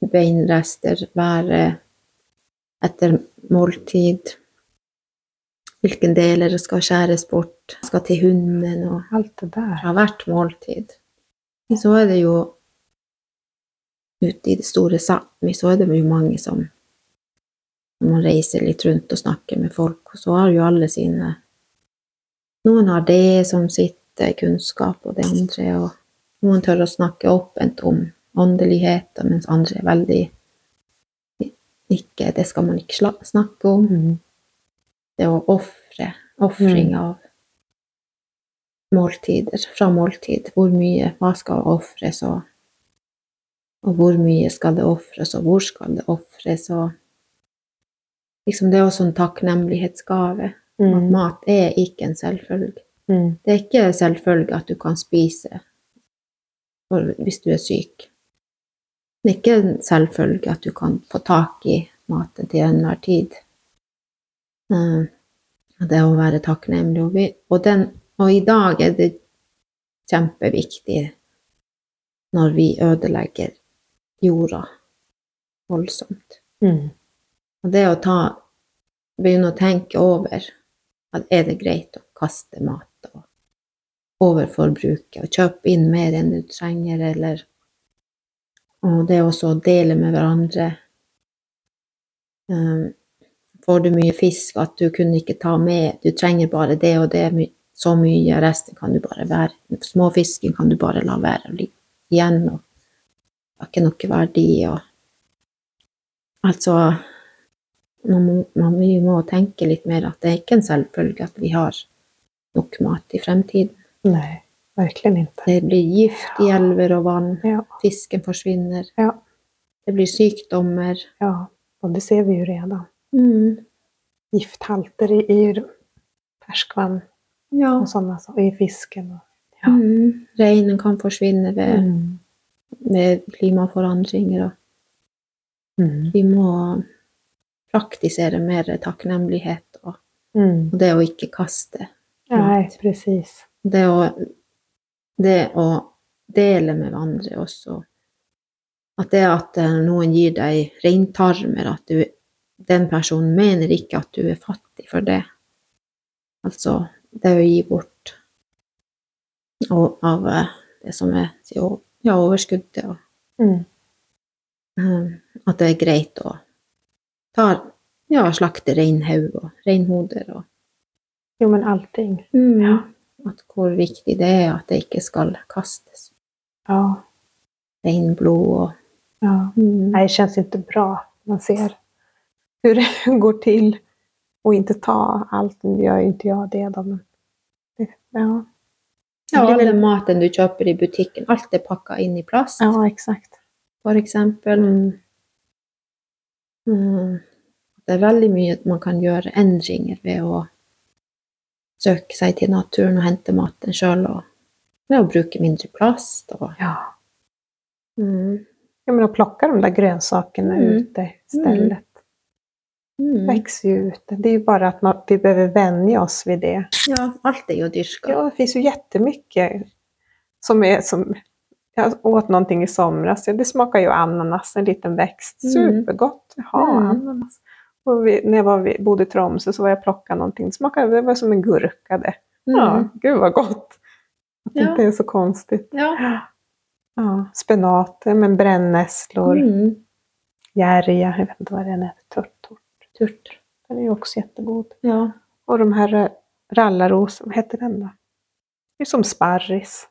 beinrester være etter måltid. Hvilke deler skal skjæres bort, skal til hunden og Alt det der. fra hvert måltid. Så er det jo ute i det store Sápmi, så er det jo mange som man reiser litt rundt og snakker med folk, og så har jo alle sine Noen har det som sitt eh, kunnskap, og det andre, og noen tør å snakke åpent om åndeligheter, mens andre er veldig ikke Det skal man ikke snakke om. Mhm. Det å ofre. Ofring Mm. av måltider. Fra måltid. Hvor mye, hva skal ofres, og, og hvor mye skal det ofres, og hvor skal det ofres, og liksom Det er også en takknemlighetsgave. At Mm. mat er ikke en selvfølge. Mm. Det er ikke selvfølge at du kan spise hvis du er syk. Det er ikke en selvfølge at du kan få tak i maten til enhver tid. Eh, det å være takknemlig. Og, den, og i dag er det kjempeviktig når vi ødelegger jorda voldsomt. Mm. Og det å ta, begynne å tenke over at er det greit å kaste mat og overforbruke og kjøpe inn mer enn du trenger, eller Og det også å dele med hverandre. Um, får du mye fisk at du kunne ikke ta med, du trenger bare det og det, så mye, resten kan du bare være Småfisken kan du bare la være å ligge igjen, og har ikke noe verdi. og Altså man må, man, må tenke litt mer at det er ikke en selvfølge at vi har nok mat i fremtiden. Nei, virkelig ikke. Det blir gift i elver og vann, Ja, fisken forsvinner, ja, det blir sykdommer. ja. og det ser vi jo redan. Mm. Gifthalter i, i ferskvann Ja. och sådana saker, i fisken. Ja. Mm. Reinen kan forsvinne ved, Mm. Ved klimaforandringer. Og Mm. vi må praktisere mer takknemlighet og, Mm. og det å ikke kaste. Nei, presis. Det det å dele med hverandre også. At det at eh, noen gir deg reintarmer, at du, den personen mener ikke at du er fattig for det. Altså det å gi bort og, av eh, det som er jo, ja, overskuddet. Og, Mm. eh, at det er greit å ta, ja, slakte reinhaug og reinhoder. Og, Jo, men allting. mm, At hvor viktig det er at det ikke skal kastes. Ja, Reinblod og ja. mm. Nej, det känns inte bra. Man ser hur det (laughs) går till och inte ta allt. Nu gör ju inte jag det då, men det, ja. Ja, Det all den maten du kjøper i butikken, alt er pakka inn i plast, ja, exakt. for eksempel. Mm. Mm. Det er veldig mye man kan gjøre endringer ved å søke seg til naturen og hente maten sjøl, og ved å bruke mindre plast. Og, Ja. mm. ja, men å plocka de der grønnsakene Mm. ute istället. Mm. växer ju ut. Det är ju bara att man, vi behöver vänja oss vid det. Ja, alt er jo dyrka. Ja, det finns ju jättemycket som är som... Jag åt någonting i somras. Ja, det smakar ju ananas, en liten växt. Mm. Supergott. Jaha, Mm. ananas. Och vi, när jag var, vi bodde i Tromsö så var jag plocka någonting. Det smakade det var som en gurka det. Ja, Mm. gud vad gott. Att det Ja. inte är så konstigt. Ja. Ja, spenat, men brännässlor, Mm. järja, jag vet inte vad det är. Tört. Turt. Den är ju också jättegod. Ja. Och de här rallarros, vad heter den då? Det är som sparris.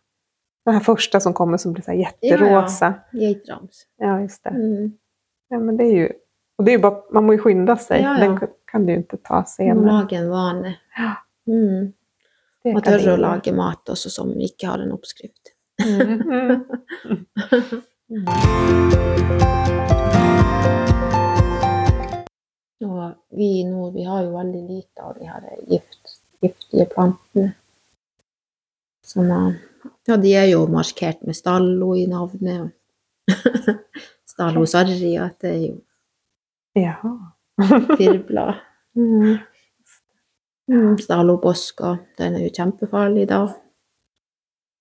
Den här första som kommer som blir så här jätterosa. Geitrams. Ja, just det. Mm. Ja, men det är ju... Och det är ju bara, man må ju skynda sig. Ja, ja. Den kan du ju inte ta senere. senare. lager en vane. Ja, Mm. Og tørre å lage mat også som ikke har en oppskrift. (laughs) Mm. Mm. Og vi i nord vi har jo veldig lite av de her gift, giftige plantene. Er, ja, de er jo markert med stallo i navnet. (laughs) stallo sarri, at det er jo ja. (laughs) firblad. Mm. Mm, Stallo Bosca, den er jo kjempefarlig da.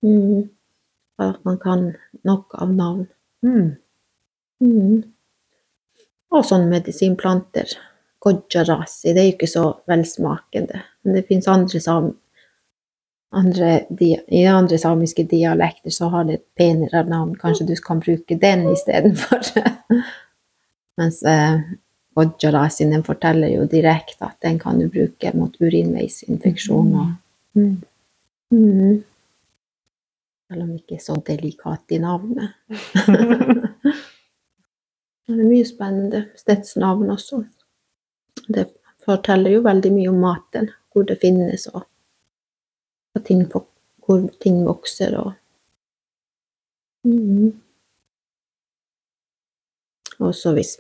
Mm. At man kan nok av navn. Mm. Og sånne medisinplanter. Gojarasi, det er jo ikke så velsmakende. Men det finnes andre, andre dia I andre samiske dialekter så har det et penere navn. Kanskje du kan bruke den istedenfor. (laughs) Mens eh, Gojarasi den forteller jo direkte at den kan du bruke mot urinveisinfeksjoner. Mm. Mm. Selv om ikke er så delikat i navnet. (laughs) Det er mye spennende stedsnavn også. Det forteller jo veldig mye om maten, hvor det finnes, og ting, hvor ting vokser. Og Mhm. Også hvis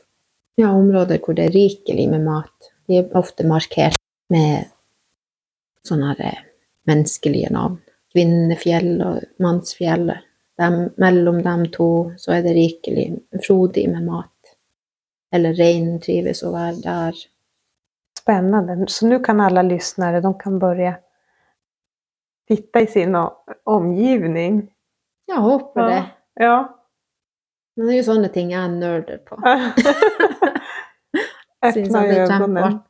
ja, områder hvor det er rikelig med mat, de er ofte markert med sånne eh, menneskelige navn. Kvinnefjell og mannsfjell. Mellom dem to så er det rikelig, frodig med mat. Eller reinen trives å være der. Spännande. Så nu kan alla lyssnare de kan börja titta i sin omgivning. Jeg håper det. Ja. Men det er jo sånne ting jeg nerder på. (laughs) Syns Öppna når er ögonen.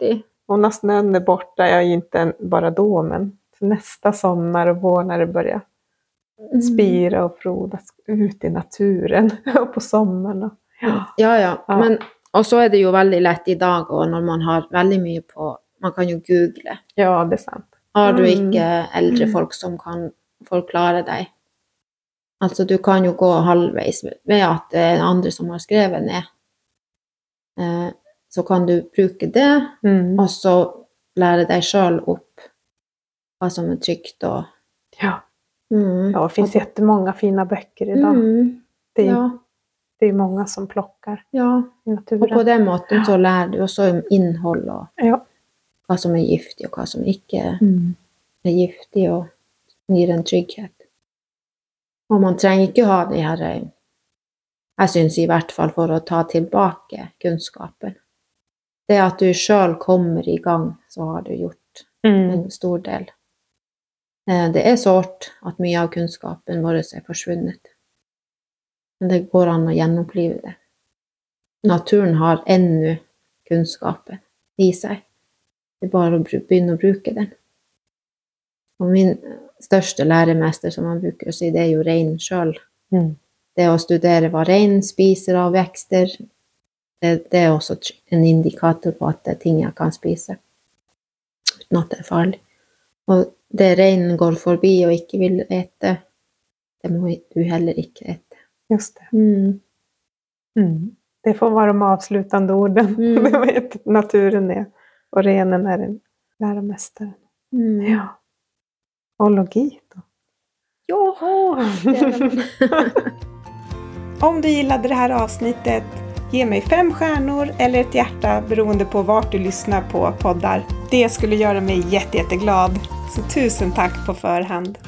Och när snön är borta, ja inte bara då, men för nästa sommar och vår när det börjar Mm. spira och frodas ut i naturen (laughs) och på sommaren. Ja, ja. Ja. Men, og så er det jo veldig lett i dag, og når man har veldig mye på Man kan jo google. ja, det er sant. Har du Mm. ikke eldre Mm. folk som kan forklare deg? Altså, du kan jo gå halvveis ved at det er andre som har skrevet ned. Eh, så kan du bruke det, Mm. og så lære deg sjøl opp hva som er trygt og Ja. mm. ja, det finns jättemånga fina böcker idag. Mm. Det, Ja, det är många som plockar ja. i Og på den måten så lærer du også om innhold og Ja. hva som er giftig, og hva som ikke Mm. er giftig, og gir en trygghet. Og man trenger ikke ha de her eh, Jeg syns i hvert fall for å ta tilbake kunnskapen. Det at du sjøl kommer i gang, så har du gjort Mm. en stor del. Eh, Det er sårt at mye av kunnskapen vår er forsvunnet. Men det går an å gjenopplive det. Naturen har ennå kunnskapen i seg. Det er bare å begynne å bruke den. Og min største læremester, som man bruker å si, det er jo reinen sjøl. Mm. Det å studere hva reinen spiser av vekster, det, det er også en indikator på at det er ting jeg kan spise uten at det er farlig. Og det reinen går forbi og ikke vil ete, det må du heller ikke ete. Just det. Mm. Mm. Det får vara de avslutande orden. Mm. (laughs) Naturen är och renen är en läromästare. Mm. Ja. Ologi då. Ja, det är det. Om du gillade det här avsnittet, ge mig fem stjärnor eller ett hjärta beroende på vart du lyssnar på poddar. Det skulle göra mig jätte, jätteglad. Så tusen tack på förhand.